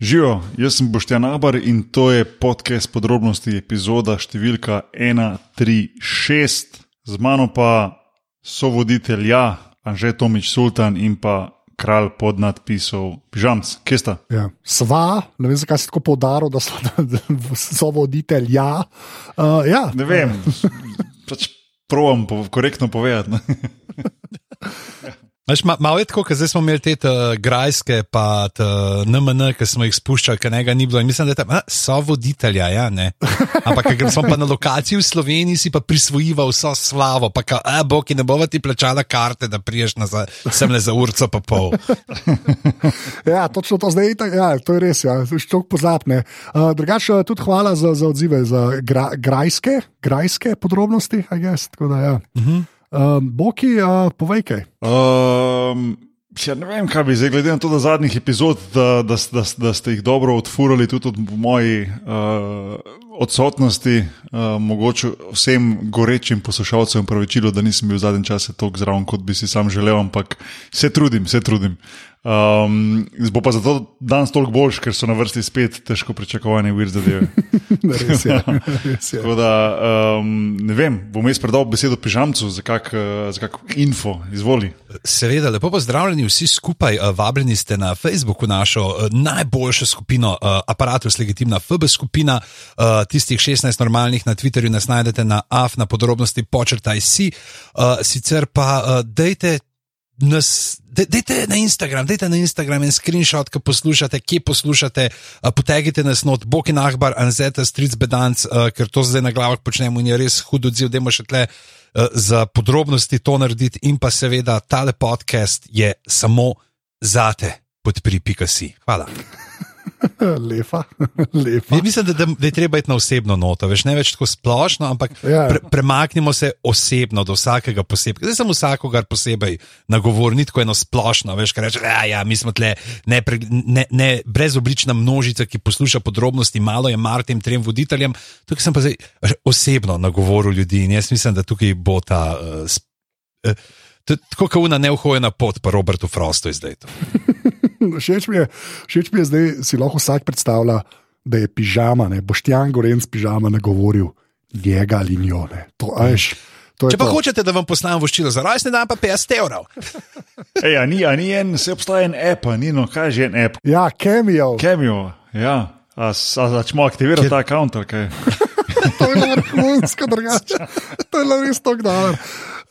Živijo, jaz sem Boštjan Abar in to je podcast podrobnosti, epizoda številka 136. Z mano pa so voditelja Anže Tomič Sultan in pa kralj pod nadpisom Pižamc. Kje sta? Ja. Sva, ne vem, zakaj si tako poudaril, da so, da so voditelja. Uh, ja. Ne vem, pač provam po, korektno povedati. ne. Veš, ma, malo je tako, ker zdaj smo imeli te grajske, pa NMN, ki smo jih spuščali, ker njega ni bilo. In mislim, da tam, a, so voditelja, ja, ne. Ampak ker smo pa na lokaciji v Sloveniji, si pa prisvojiva vso slavo, pa ka, a, bo, ki ne bova ti plačala karte, da priješ nazaj, sem le za urco pa pol. ja, točno to zdaj, itak, ja, to je res, ja, ščok pozapne. Uh, drugače, tudi hvala za, za odzive, za gra, grajske, grajske podrobnosti, a jaz, tako da ja. Uh -huh. Uh, Boki, uh, povej kaj. Um, ja, ne vem, kaj bi zdaj, glede na to, da zadnjih epizod, da, da, da, da ste jih dobro odfurali, tudi od moji uh, odsotnosti, uh, mogoče vsem gorečim poslušalcem pravičilo, da nisem bil v zadnjem času tako zraven, kot bi si sam želel, ampak se trudim, se trudim. Um, bo pa zato danes toliko boljš, ker so na vrsti spet težko pričakovane vir zadeve. Res je. Res je. Da, um, ne vem, bom jaz predal besedo pižamcu za kak, uh, za kak info, izvoli. Seveda, lepo pozdravljeni vsi skupaj. Uh, Vabljeni ste na Facebooku našo uh, najboljšo skupino Apparatus Legitimna FB skupina. Tistih 16 normalnih na Twitterju nas najdete na AF na podrobnosti počrtaj si. Sicer pa dejte nas, dejte na Instagram, dejte na Instagram en screenshot, ki poslušate, kje poslušate, potegnite nas not, Bog in Ahbar, Anzeta, Stric Bedanc, ker to zdaj na glavah počnemo in je res hud odziv, da še tle za podrobnosti to narediti in pa seveda tale podcast je samo zate, podpri.si. Hvala. Lepa, lepa. Ja, mislim, da, da, da je treba iti na osebno noto, veš, ne več tako splošno, ampak Ja. pre, premaknimo se osebno do vsakega posebej. Zdaj sem vsakogar posebej nagovor, ni tako eno splošno, veš, kaj reče, ja, ja, mi smo tle ne, ne, ne brezoblična množica, ki posluša podrobnosti, malo je mar tem trem voditeljem. Tukaj sem pa zdaj osebno nagovoril ljudi in jaz mislim, da tukaj bo ta. Uh, uh, Tako kot una neuhojena pot, pa Robertu Frostu je zdaj. Všeč mi, je, všeč mi je zdaj, si lahko vsak predstavlja, da je pižama, ne boštjan Gorenc pižama nagovoril njega ali njo. ne. To, a veš, to je Če pa to. hočete, da vam postavim voščilo za rojstni dan, pa 50 evrov. Ej, a ni, a ni en, se obstaja en app, ni no, kaj je že en app, Ja, Cameo. Cameo. Ja. A, a začnemo aktivirati Kjer- ta račun, kaj? To je bilo vrhunsko drugače. To je bilo res tako dobro.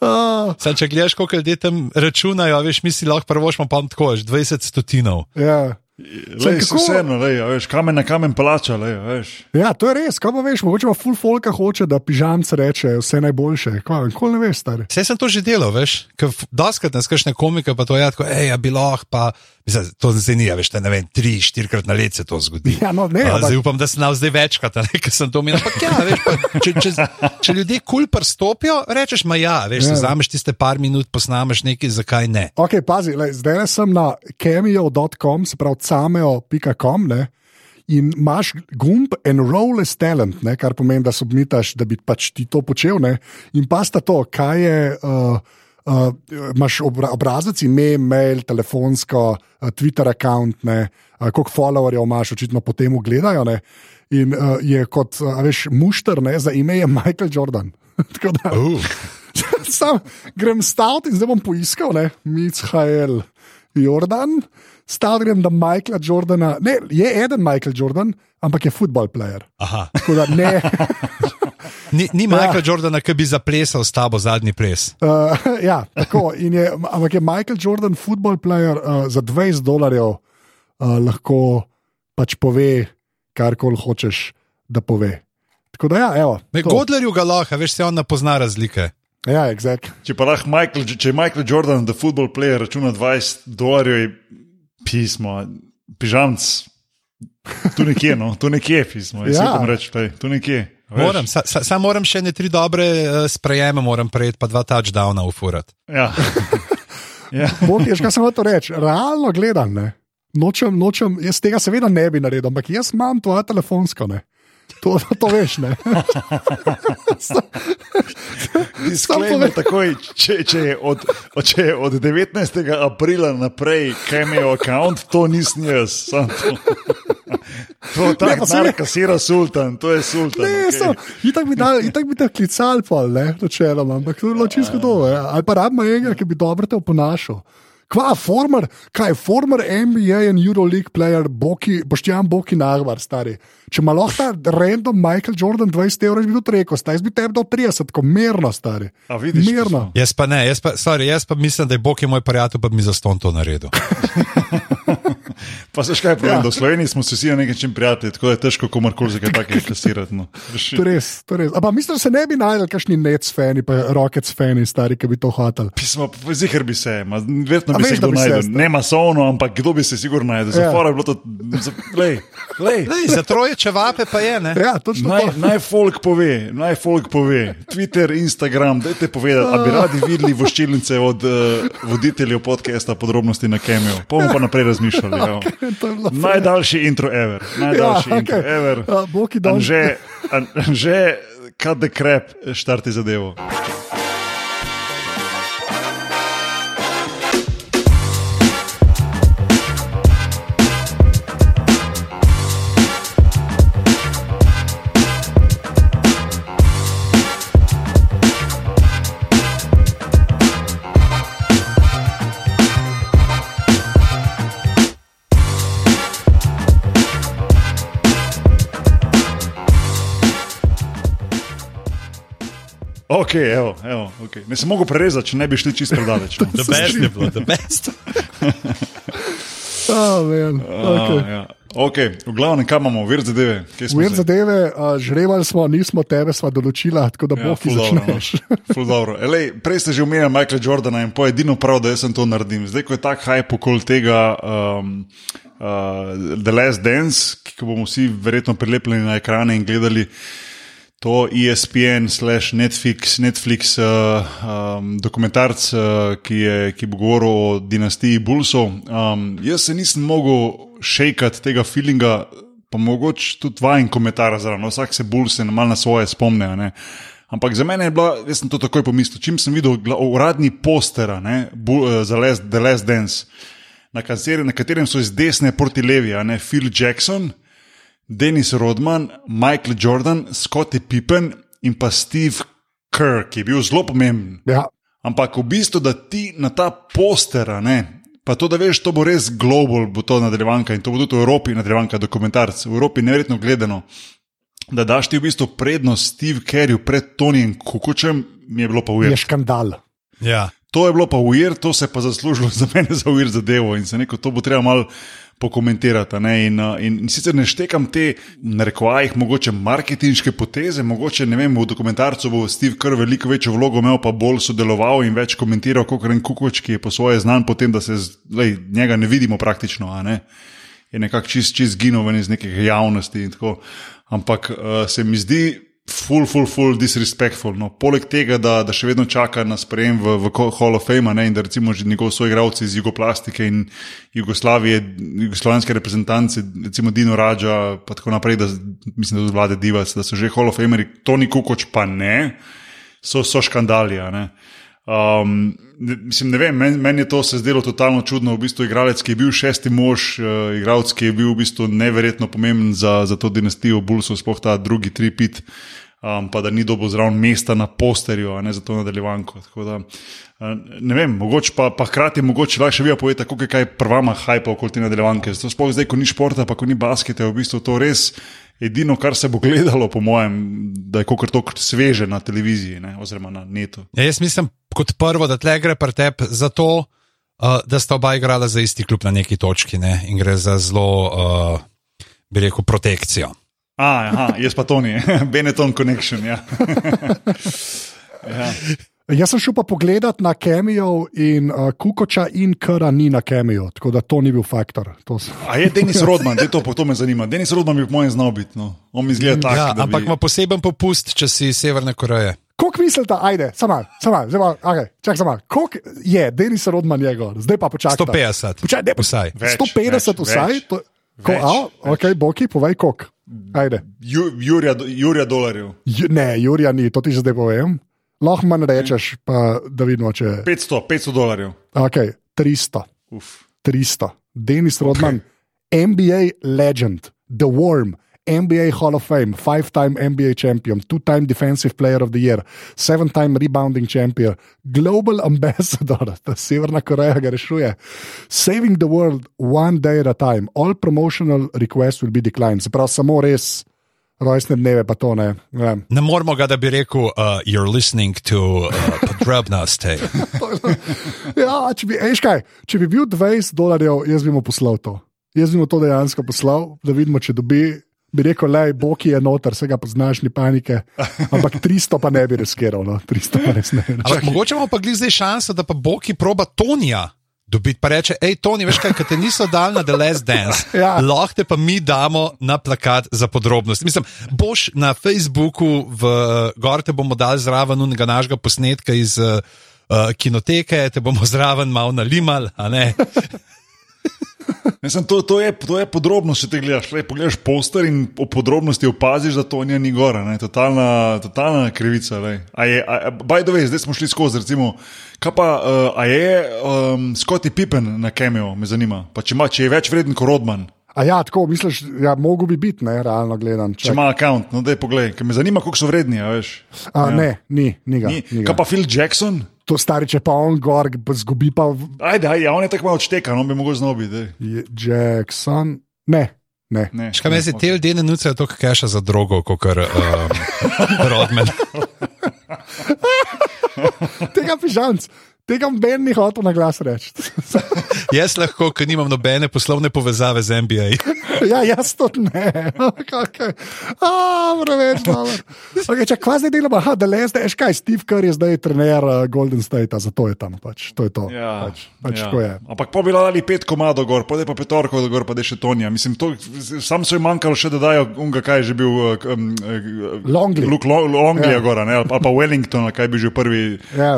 Uh, Sam, če gledaš, koliko ljudi tam računajo, veš, mi si lahko prvošmo pa tako, veš, 20 stotinov. ja. Lej, kako- vseeno, lej, veš, kamen na kamen plača, lej, veš. ja, to je res. Kaj pa veš, mogoče pa full folka hoče, da pižamce reče vse najboljše. Kaj, nikoli ne veš, stari. Vse sem to že delal, veš, ker doskrat nas kakšne komike pa to je, tako, hej, ja, bi lahko, pa mislim, to zdaj ni, a veš, te, ne vem, tri, štirikrat na let se to zgodi. Ja, no, ne, A, ampak- zdaj upam, da sem znal zdaj večkrat, ne, ker sem to omenil. Ampak ja, veš, pa, če, če, če ljudje kul prstopijo, rečeš, ma ja, veš, Ja. vzameš tiste par minut, posnameš nekaj, zakaj ne. Ok, pazi, lej, zdaj sem na cameo.com, se pravi cameo.com. ne, In imaš gumb enroll as talent, ne, kar pomeni, da submitaš, da bi pač ti to počel. Ne, in pa sta to, kaj je. Uh, Uh, imaš obra obrazec, ime, mail, telefonsko, uh, Twitter račun, uh, koliko followerjev imaš, očitno po tem gledajo. Ne? In uh, je kot, uh, veš, mušter, ne, za ime je Michael Jordan. Tako da, Uh. Sam grem stavt in zdaj bom poiskal, ne, Michael Jordan. Stal grem, da Michaela Jordana, ne, je eden Michael Jordan, ampak je football player. Aha. Tako da ne. Ni, ni Michael ja. Jordana, ki bi zaplesal s tabo zadnji ples. Uh, ja, tako. in Je, ampak je Michael Jordan football player uh, za 20 dolarjev uh, lahko pač pove, kar koli hočeš, da pove. Tako da ja, evo. Ne, to. Godlerju ga lahko, a veš, se on ne pozna razlike. Ja, exact. Če pa lahko Michael, če je Michael Jordan, the football player, računa 20 dolarjev, je pismo, pižamc. Tu nekje, no, tu nekje pismo, jaz Ja. ja. lej, tu nekje. Veš. Moram, sa, sa, sam moram še ne tri dobre uh, sprejeme, moram prejeti pa dva touchdowna ufurati. Ja. ja. Bog, jaz kaj sem hotel reči, realno gledam, ne. Nočem, nočem, jaz tega seveda ne bi naredil, ampak jaz imam tvoje telefonsko. Ne. To, to veš, ne. Disclaimer takoj, če, če, je od, če je od 19. aprila naprej, kaj imajo račun, to nisem jaz. samo to. To je pa tako, se- da kasira sultan, to je sultan. Ne, okay. itak bi dal- itak bi te klical, pol, ne, načeloma, ampak to je bilo čisto to. Ja. Ali pa rabimo enega, ki bi dobro te oponašal. Kva, former, kaj, former NBA in Euroleague player, Boki, Boštjan Boki Nagvar, stari. Če ima lahko ta random Michael Jordan 20 evrov, bi tudi rekel, staj, jaz bi tebi dal 30, ko merno, stari. A vidiš, to Mirno. Jaz pa ne, jaz pa, sorry, jaz pa mislim, da je je moj prijatelj, pa bi mi za ston to naredil. Pa se škaj problem, Ja. da v Sloveniji smo se vsi na nek način prijatelji, tako da je težko komorkoli za kaj takega kasirati. No. To je res, to je res. Ampak mislim, da se ne bi najdel kakšni Nets fani, pa Rockets fani, stari, ki bi to hotel. Pismo, zihar bi se, ma, verjetno A bi se veš, da kdo se, najdel. Ne masovno, ampak kdo bi se sigurno najdel. Za Ja. fora je bilo to, za, lej, lej. Lej, za troje čevape pa je, ne? Ja, točno Naj, to. naj folk pove, naj folk pove, Twitter, Instagram, dajte povedati, ali bi radi videli voščilnice od uh, voditeljev podcasta podrobnosti na Kemijo. Bomo pa naprej razmišljali. To je bilo fair. Najdaljši intro ever, najdaljši Ja, intro okej. ever. Ja, Boki dol. Že, že, kad de krep, štarti zadevo. Ok, evo, evo, okay. ne sem mogel prerezati, če ne bi šli čisto predaleč. No. The best je bilo, the best. Oh, man, okay. Ah, ja. Ok, v glavnem, kam imamo, vir zadeve. Vir zadeve, uh, žrebali smo, nismo tebe sva določila, tako da Ja, boki ful dobro, no. začneš. Elej, prej ste že omenjali Michaela Jordana in po edino prav, da jaz sem to naredim. Zdaj, ko je tak hype okoli tega um, uh, The Last Dance, ki ga bomo vsi verjetno prilepili na ekrane in gledali. To ESPN, slash Netflix, Netflix uh, um, dokumentarc, uh, ki, je, ki bo govoril o dinastiji Bulsov. Um, jaz se nisem mogel šejkati tega feelinga, pa mogoče tudi vajen komentar zraven. No, vsak se Bulse malo na svoje spomne. ne. Ampak za mene je bila, jaz sem to takoj pomislil, čim sem videl uradni poster uh, za Les, The Last Dance, na, katere, na katerem so iz desne proti levi, ne Phil Jackson. Denis Rodman, Michael Jordan, Scottie Pippen in pa Steve Kerr, ki je bil zelo pomemben. Ja, Ampak v bistvu, da ti na ta poster, a ne, pa to, da veš, to bo res global, bo to nadaljevanka in to bo tudi v Evropi nadaljevanka dokumentarc, v Evropi neverjetno gledano. Da daš ti v bistvu prednost Steve Kerrju pred Tonijem Kukučem, mi je bilo pa je ujet. škandal. Ja. To je bilo pa ujer, to se je pa zaslužilo za mene za ujer zadevo in se neko to bo treba malo pokomentirati. Ne? In, uh, in, in sicer ne štekam te, na rekovajih, mogoče marketinške poteze, mogoče ne vem, v dokumentarcu bo Steve Kerr veliko večjo vlogo imel, pa bolj sodeloval in več komentiral kot Ren Kukoč, ki je po svoje znan po tem, da se z, lej, njega ne vidimo praktično. Ne? Je nekako čist, čist zginil ven iz neke javnosti. in tako. Ampak uh, se mi zdi, full, full, full disrespectful. No. Poleg tega, da, da še vedno čaka na sprejem v, v Hall of Fame, ne, in da recimo že njegovi soigravci iz Jugoplastike in Jugoslavije, jugoslovanske reprezentance, recimo Dino Rađa, pa tako naprej, da mislim, da tudi vlade Divac, da so že Hall of Fameri, Toni Kukoč pa ne, so, so škandali. a ne. Um, mislim, ne vem, meni men je to se zdelo totalno čudno. V bistvu igralec, ki je bil šesti mož, uh, igralec, ki je bil v bistvu neverjetno pomemben za, za to dinastijo Bulsov, sploh ta drugi tripit, um, pa da ni dobil zraven mesta na posterju, ne za to nadaljevanko. Tako Da, uh, ne vem, mogoče pa, pa hkrati mogoče še vi poveste, kako je kaj prvama hajpa okoli te nadaljevanke. Zato sploh zdaj, ko ni športa, pa ko ni basketa, je v bistvu to res. Edino, kar se bo gledalo, po mojem, da je kot to sveže na televiziji, ne, oziroma na netu. Ja, jaz mislim, kot prvo, da tle gre pri tebi za to, uh, da sta oba igrala za isti klub na neki točki ne? in gre za zelo, uh, bi rekel, protekcijo. A, aha, jaz pa to ni, Benetton Connection. Ja. ja. Jaz sem šel pa pogledat na Kemijo in uh, Kukoča in Kra ni na Kemijo, tako da to ni bil faktor. To s- A je Denis Rodman, da to, to me zanima. Denis Rodman bi po mojem znal biti. No. On mi zgleda tako. Ja, ampak bi... ima poseben popust, če si iz Severne Koreje. Koliko mislite, ajde, samo, samo, samo, okay, čakaj, samo, koliko je Denis Rodman njegov, zdaj pa počakaj. 150. Počakaj, ne, Vsaj. Več, 150 več, vsaj. več. To, ko, Več, a, ok, Boki, povej koliko. Ajde. Ju, Jurija, Jurija dolarjev. Ju- Ne, Jurija ni, to ti že zdaj povem. Lahko manj rečeš, pa da vidimo, če. 500, 500 dolarjev. Ok, 300. Uf. 300. Denis Rodman, okay. NBA legend. The Worm. NBA Hall of Fame, five time NBA champion, two time Defensive Player of the Year, seven time rebounding champion, Global Ambassador, ta Severna Koreja ga rešuje, Saving the World one day at a time, all promotional requests will be declined. Se pravi, samo res rojstne dneve, pa to ne. ne. Ne moramo ga, da bi rekel, uh, you're listening to uh, podrobnosti. ja, če, bi, ej, škaj, če bi bil 20 dolarjev, jaz bi mu poslal to. Jaz bi mu to dejansko poslal, da vidimo, če dobi bi rekel, le, Boki je noter, vse ga poznaš, ni panike. Ampak 300 pa ne bi riskiral, no. 300 pa res ne. Ampak mogoče imamo pa zdaj šanso, da pa Boki proba Tonija. Dobiti pa reče, hej, Toni, veš kaj, te niso dal na The Last Dance, ja. lahko te pa mi damo na plakat za podrobnosti. Mislim, boš na Facebooku, v Gor te bomo dali zraven unega našega posnetka iz uh, kinoteke, te bomo zraven malo nalimal, a ne. Mislim, to, to, je, to je podrobno, če te gledaš. Le, pogledaš poster in po podrobnosti opaziš, da to ni gora, ne? totalna, totalna krivica. Baj da veš, zdaj smo šli skozi. Recimo, kaj pa uh, je um, Scotty Pippen na Kemiju, me zanima. Pa če, ima, če je več vreden kot Rodman. A ja, tako misliš, ja, mogo bi biti, ne, realno gledano. Če ima račun, no da je pogled, ker me zanima, koliko so vredni. A, a, ja. Ne, ni, ni ga. Ni. Ni ga. Kaj pa Phil Jackson? To stari, če pa on gor, zgubi pa. Ajde, ajde, on je tako malo odštekan, on bi mogel znobi. Jackson, ne. Ne. ne. Škaj me zdaj te ljudje ne nucajo toliko keša za drogo, kot kar um, rodmen. Tega pižamc. Tega Ben ni hotel na glas reči. jaz lahko, ker nimam nobene poslovne povezave z NBA. ja, jaz to ne. okay. ah, preveč dobro. Okay, če kva zdaj delamo, da le zdaj, škaj, Steve Kerr je zdaj trener uh, Golden State, zato je tam. Pač. To je to. Ja, pač, pač ja. je. Ampak po bi dali pet komadov gor, pa pa petorko gor, pa da še Tonja. Mislim, to, sam so jim manjkalo še, da dajo unga, kaj je že bil. Um, Longley. Luke Longley ja. je gor, ali pa Wellington, kaj bi že prvi. Ja,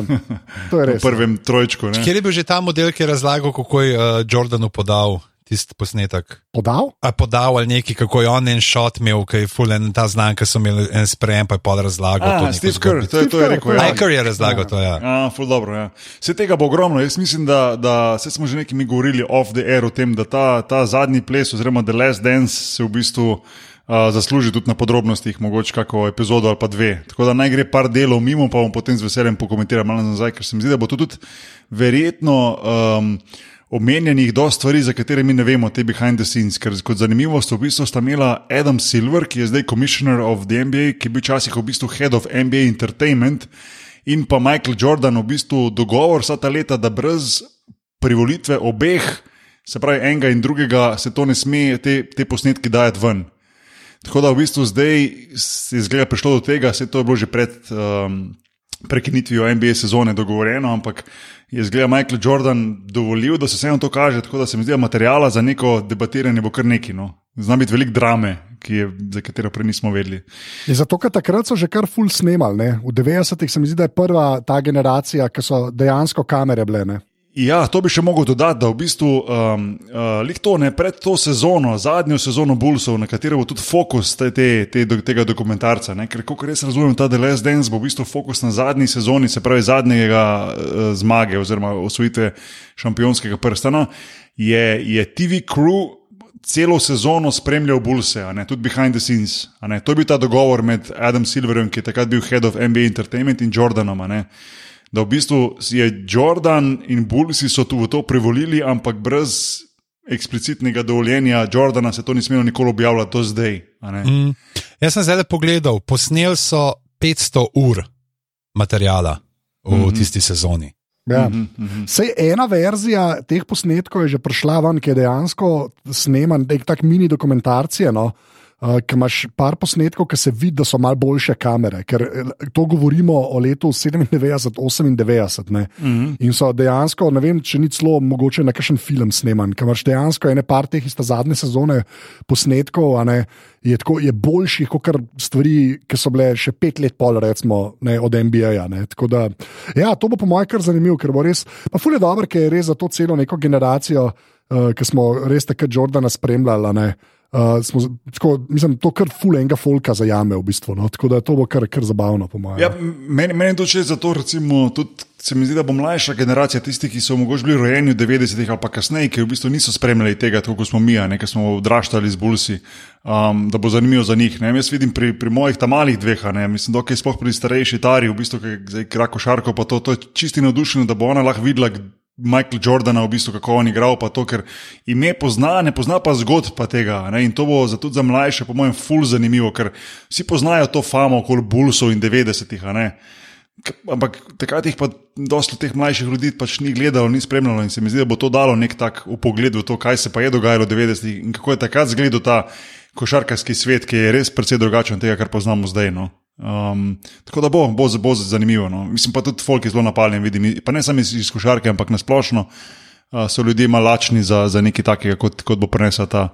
to je res prvem trojčku. Kje je bil že ta model, ki je razlagal, kako je uh, Jordanu podal? Tisti posnetek. Podal? A podal ali neki, kako je on en shot imel, ki je fulen ta znak, ki so imeli en sprejem, pa je pod razlagal. Steve Kerr, to, to je rekel. Ja, Kerr je razlagal ja. to. Ja, ja ful dobro. Ja. Vse tega bo ogromno. Jaz mislim, da, da se smo že nekaj mi govorili off the air o tem, da ta, ta zadnji ples, oziroma The Last Dance, se v bistvu zasluži tudi na podrobnostih, mogoče kako epizodo ali pa dve. Tako da naj gre par delov mimo, pa bom potem z veseljem pokomentiral malo nazaj, ker se mi zdi, da bo to tudi verjetno. Um, Omenjenih do stvari, za katere mi ne vemo, te behind the scenes, ker kot zanimivost, v bistvu sta imela Adam Silver, ki je zdaj commissioner of the NBA, ki je bil včasih v bistvu head of NBA Entertainment, in pa Michael Jordan, v bistvu dogovor vsa ta leta, da brez privolitve obeh, se pravi enega in drugega, se to ne sme te, te posnetke dajati ven. Tako da v bistvu zdaj je zgleda prišlo do tega, se to je bilo že pred um, prekinitvijo NBA sezone dogovorjeno, ampak je zgleda Michael Jordan dovolil, da se vseeno to kaže, tako da se mi zdi, da materijala za neko debatiranje bo kar neki. No. Zna biti velik drame, je, za katero prej nismo vedeli. Je zato, ker takrat so že kar full snemali. Ne? V 90-ih se mi zdi, da je prva ta generacija, ki so dejansko kamere blene. Ja, to bi še mogel dodati, da v bistvu um, uh, to, ne, pred to sezono, zadnjo sezono Bullsov, na katero bo tudi fokus te, te, te, tega dokumentarca. Ne, ker, kot res razumem, ta The Last Dance bo v bistvu fokus na zadnji sezoni, se pravi zadnjega uh, zmage oziroma osvojitve šampionskega prstana, je, je TV crew. Celo sezono spremljal Bulse, tudi behind the scenes. To je bil ta dogovor med Adam Silverjem, ki je takrat bil head of NBA Entertainment, in Jordanom da v bistvu je Jordan in Bulls so tu v to privolili, ampak brez eksplicitnega dovoljenja Jordana se to ni smelo nikoli objavljati do zdaj. Mm. Jaz sem zdaj pogledal, posneli so 500 ur materijala v mm -hmm. tisti sezoni. Ja. Mm -hmm. Sej ena verzija teh posnetkov je že prišla ven, ki je dejansko sneman, tako mini dokumentarcije. No? uh, eh, ki imaš par posnetkov, ki se vidi, da so malo boljše kamere. Ker eh, to govorimo o letu 97-98. Mm -hmm. In so dejansko, ne vem, če ni celo mogoče na kakšen film sneman, ker imaš dejansko ene par teh iz zadnje sezone posnetkov. Je, tako, je boljših kot stvari, ki so bile še pet let pol, recimo, ne, od NBA. Ne. Da, ja, to bo po mojem kar zanimivo, ker bo res. Pa fulje dobro, ker je res za to celo neko generacijo, uh, ki smo res takrat Jordana spremljali. Uh, smo, tako, mislim, to kar ful enega folka zajame v bistvu. No? Tako da to bo kar, kar zabavno, po mojem. Ja, meni, meni je to še zato, recimo, tudi se mi zdi, da bo mlajša generacija tistih, ki so mogoče bili rojeni v 90-ih ali pa kasneje, ki v bistvu niso spremljali tega, kot smo mi, ne, smo odraščali z bulsi, um, da bo zanimivo za njih. Ne. Jaz vidim pri, pri mojih tam malih dveh, ne, mislim, dokaj sploh pri starejši tari, v bistvu, ki zdaj igra košarko, pa to, to je čisti navdušeno, da bo ona lahko videla. Michael Jordana, v bistvu, kako on igral, pa to, ker ime pozna, ne pozna pa zgodb pa tega. Ne? In to bo za, tudi za mlajše, po mojem, ful zanimivo, ker vsi poznajo to famo okoli Bullsov in 90-ih. a ne. K- Ampak takrat jih pa dosta teh mlajših ljudi pač ni gledalo, ni spremljalo in se mi zdi, da bo to dalo nek tak pogled v to, kaj se pa je dogajalo v 90-ih in kako je takrat izgledal ta košarkarski svet, ki je res precej drugačen od tega, kar poznamo zdaj. No. Um, tako da bo, bo, bo zanimivo. No. Mislim pa tudi folk je zelo napaljen, vidim, pa ne samo iz, iz košarke, ampak nasplošno uh, so ljudje malačni za, za nekaj takega, kot, kot bo prenesla ta,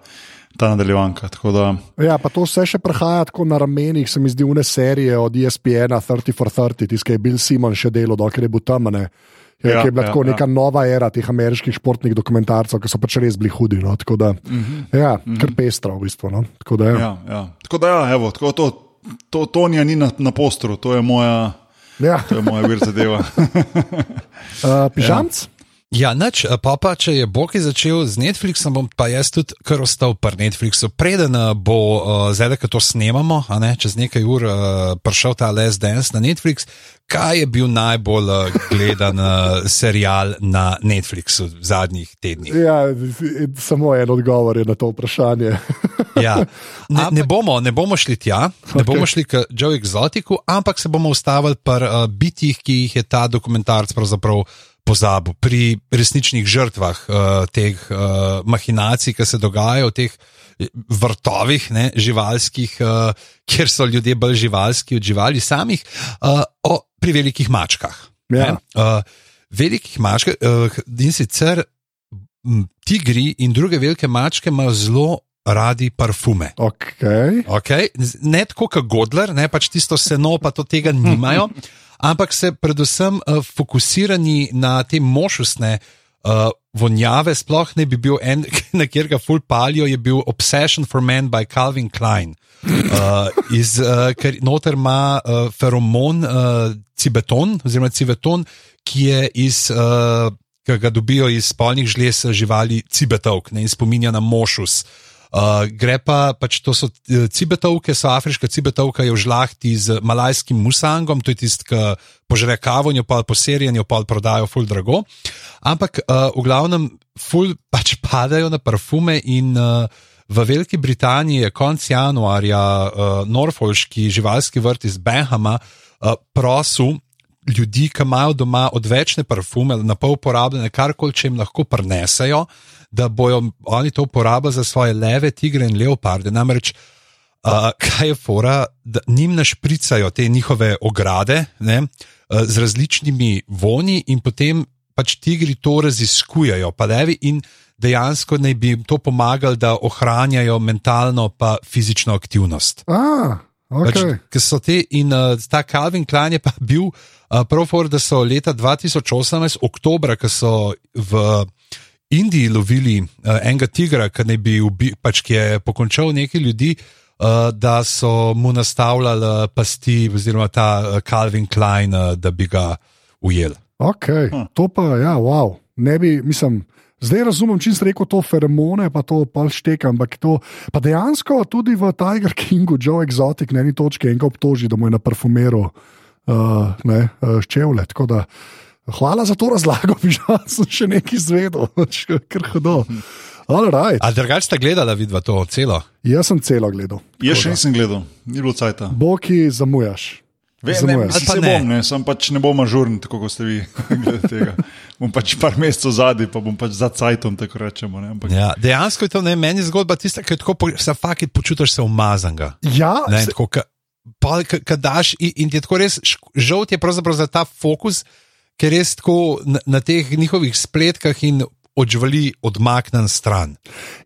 ta nadaljevanka. Da, Ja, pa to vse še prehaja tako na ramenih, se mi zdi, une serije od E ESPN 30 for 30, tiskaj je Bill Simon še delo, dokler je bil tam. Ne? Ja, Ja, je bila ja, tako ja. neka nova era teh ameriških športnih dokumentarcev, ki so pač res bili hudi. No? Tako da, mm -hmm. ja, kar pestra v bistvu. No? Tako da, ja. ja, ja. Tako da, ja, evo, tako to, to Tonija ni na, na postru, to je moja, Ja. to je moja vir zadeva. Uh, pižamc? Ja, nič, pa pa če je Boki začel z Netflixom, bom pa jaz tudi kar ostal pri Netflixu. Preden eh, bo uh, zdaj, ko to snemamo, ne, čez nekaj ur uh, prišel ta Les Dance na Netflix, kaj je bil najbolj uh, gledan uh, serial na Netflixu v zadnjih tednih? Ja, samo en odgovor je na to vprašanje. Ja. Ne, ne, bomo, ne bomo šli tja, ne okay. bomo šli k Joe Exotiku, ampak se bomo ustavili pri uh, bitjih, ki jih je ta dokumentarc pravzaprav pozabil, pri resničnih žrtvah uh, teh uh, mahinacij, ki se dogajajo v teh eh, vrtovih, ne, živalskih, uh, kjer so ljudje bolj živalski od živali samih, uh, o, pri velikih mačkah. Ja. Uh, velikih mačkah, uh, in sicer tigri in druge velike mačke imajo zelo radi parfume. Okay. Okay? Ne tako kot Godler, ne pač tisto seno, pa to tega nimajo, ampak se predvsem uh, fokusirani na te mošusne uh, vonjave. Sploh ne bi bil en, na kjer ga full palijo, je bil Obsession for Men by Calvin Klein. Uh, iz, uh, ker noter ima uh, feromon uh, cibeton, oziroma civeton, ki je iz. Uh, Ki ga dobijo iz spolnih žlez živali cibetovk ne, in spominja na mošus. Uh, gre pa, pač to so eh, cibetovke, so afriška cibetovka, je v žlahti z malajskim musangom, to je tisti, ki požre kavo, in jo pa po seriji, in jo pa prodajo ful drago. Ampak uh, v glavnem, ful pač padajo na parfume in uh, v Veliki Britaniji je konec januarja uh, Norfolški živalski vrt iz Benhama uh, prosil ljudi, ki imajo doma odvečne parfume, na pol uporabljene, karkoli, če jim lahko prenesejo, da bojo oni to uporabljali za svoje leve, tigre in leoparde. Namreč, uh, kaj je fora, da njim našpricajo te njihove ograde ne, uh, z različnimi vonji in potem pač tigri to raziskujejo, pa levi in dejansko naj bi jim to pomagalo, da ohranjajo mentalno pa fizično aktivnost. Ah, Pač, okay. So te in uh, ta Calvin Klein je pa bil uh, prav for, da so leta 2018, oktobra, ko so v Indiji lovili uh, enega tigra, ki naj bi ubi, pač, ki je pokončal nekaj ljudi, uh, da so mu nastavljali uh, pasti, oziroma ta uh, Calvin Klein, uh, da bi ga ujeli. Okay. Hm. To pa, ja, wow. Ne bi, mislim. Zdaj razumem, če si rekel to feromone, pa to pol šteka, ampak to. Pa dejansko tudi v Tiger Kingu, Joe Exotic, na eni točki enega obtoži, da mu je na parfumeru uh, ne, uh, ščevle. Tako da, hvala za to razlago, že sem še nekaj izvedel, kar hodo. Right. A drugače ste gledali, vidva to celo? Jaz sem celo gledal. Jaz še nisem gledal, ni bilo cajta. Boki zamujaš. Vem, ne, Ali pa se ne? bom, ne, sem pač ne bom ažuren, tako kot ste vi. bom pač par mesecev zadaj, pa bom pač za cajtom, tako rečemo. Ne, ampak, Ja, dejansko je to ne, meni zgodba tista, ki tako po- se fakit počutiš se umazanga. Ja, Ne, se- tako, ka, pa, ka, ka daš in, in ti je tako res žal, ti je pravzaprav za ta fokus, ker res tako na, na teh njihovih spletkah in odžvali odmaknen stran.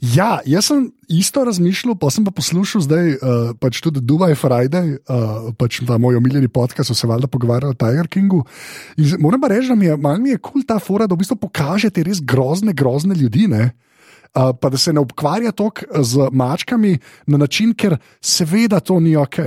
Ja, jaz sem isto razmišljal, pa sem pa poslušal zdaj uh, pač tudi Dubai Friday, uh, pač ta moj omiljeni podcast, so se valjda pogovarjali o Tiger Kingu. In moram pa reči, da mi je je kul cool ta fora, da v bistvu pokaže te res grozne, grozne ljudi. Ne? uh, pa da se ne ukvarja toliko z mačkami na način, ker seveda to ni ok.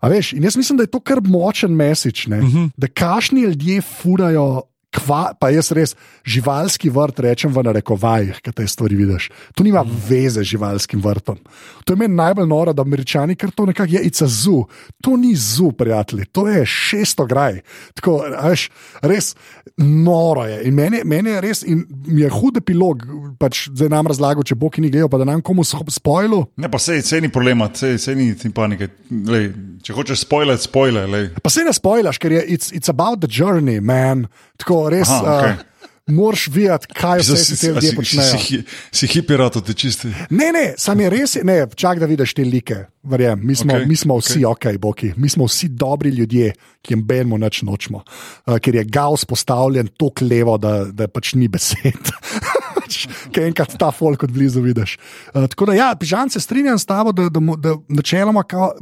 A veš, in jaz mislim, da je to kar močen mesič, uh -huh. da kašni ljudje furajo. Kva, pa jaz res živalski vrt rečem v narekovajih, kaj te stvari vidiš. To nima veze z živalskim vrtom. To je meni najbolj noro, da američani kar to nekako je, it's a zoo. To ni zoo, prijatelji, to je šesto graj. Tako, veš, res noro je. In meni, meni je res, in mi je hud epilog, pač zdaj nam razlagal, če bo ki ni gledal, pa da nam komu spojilo. Ne, pa sej, sej ni problema, sej, sej ni panike. Lej, če hočeš spoiler, spoiler. Lej. Pa se ne spojlaš, ker je it's, it's about the journey, man. Tako res. Aha, okej. uh, Moraš videti, kaj vse Si- si te ljudje si- počnejo. Si, si, si hipirato, te čisti. Ne, ne, sam je res, ne, čak da vidiš te like. Verjem, mi smo, okay, mi smo vsi ok, okay boki, mi smo vsi dobri ljudje, ki jim benimo noč nočemo, uh, ker je gaus postavljen tako levo, da, da pač ni besed. Kaj enkrat ta folk od blizu vidiš. Uh, tako da, ja, pižam se strinjam s tabo, da, da, da načeloma, kao,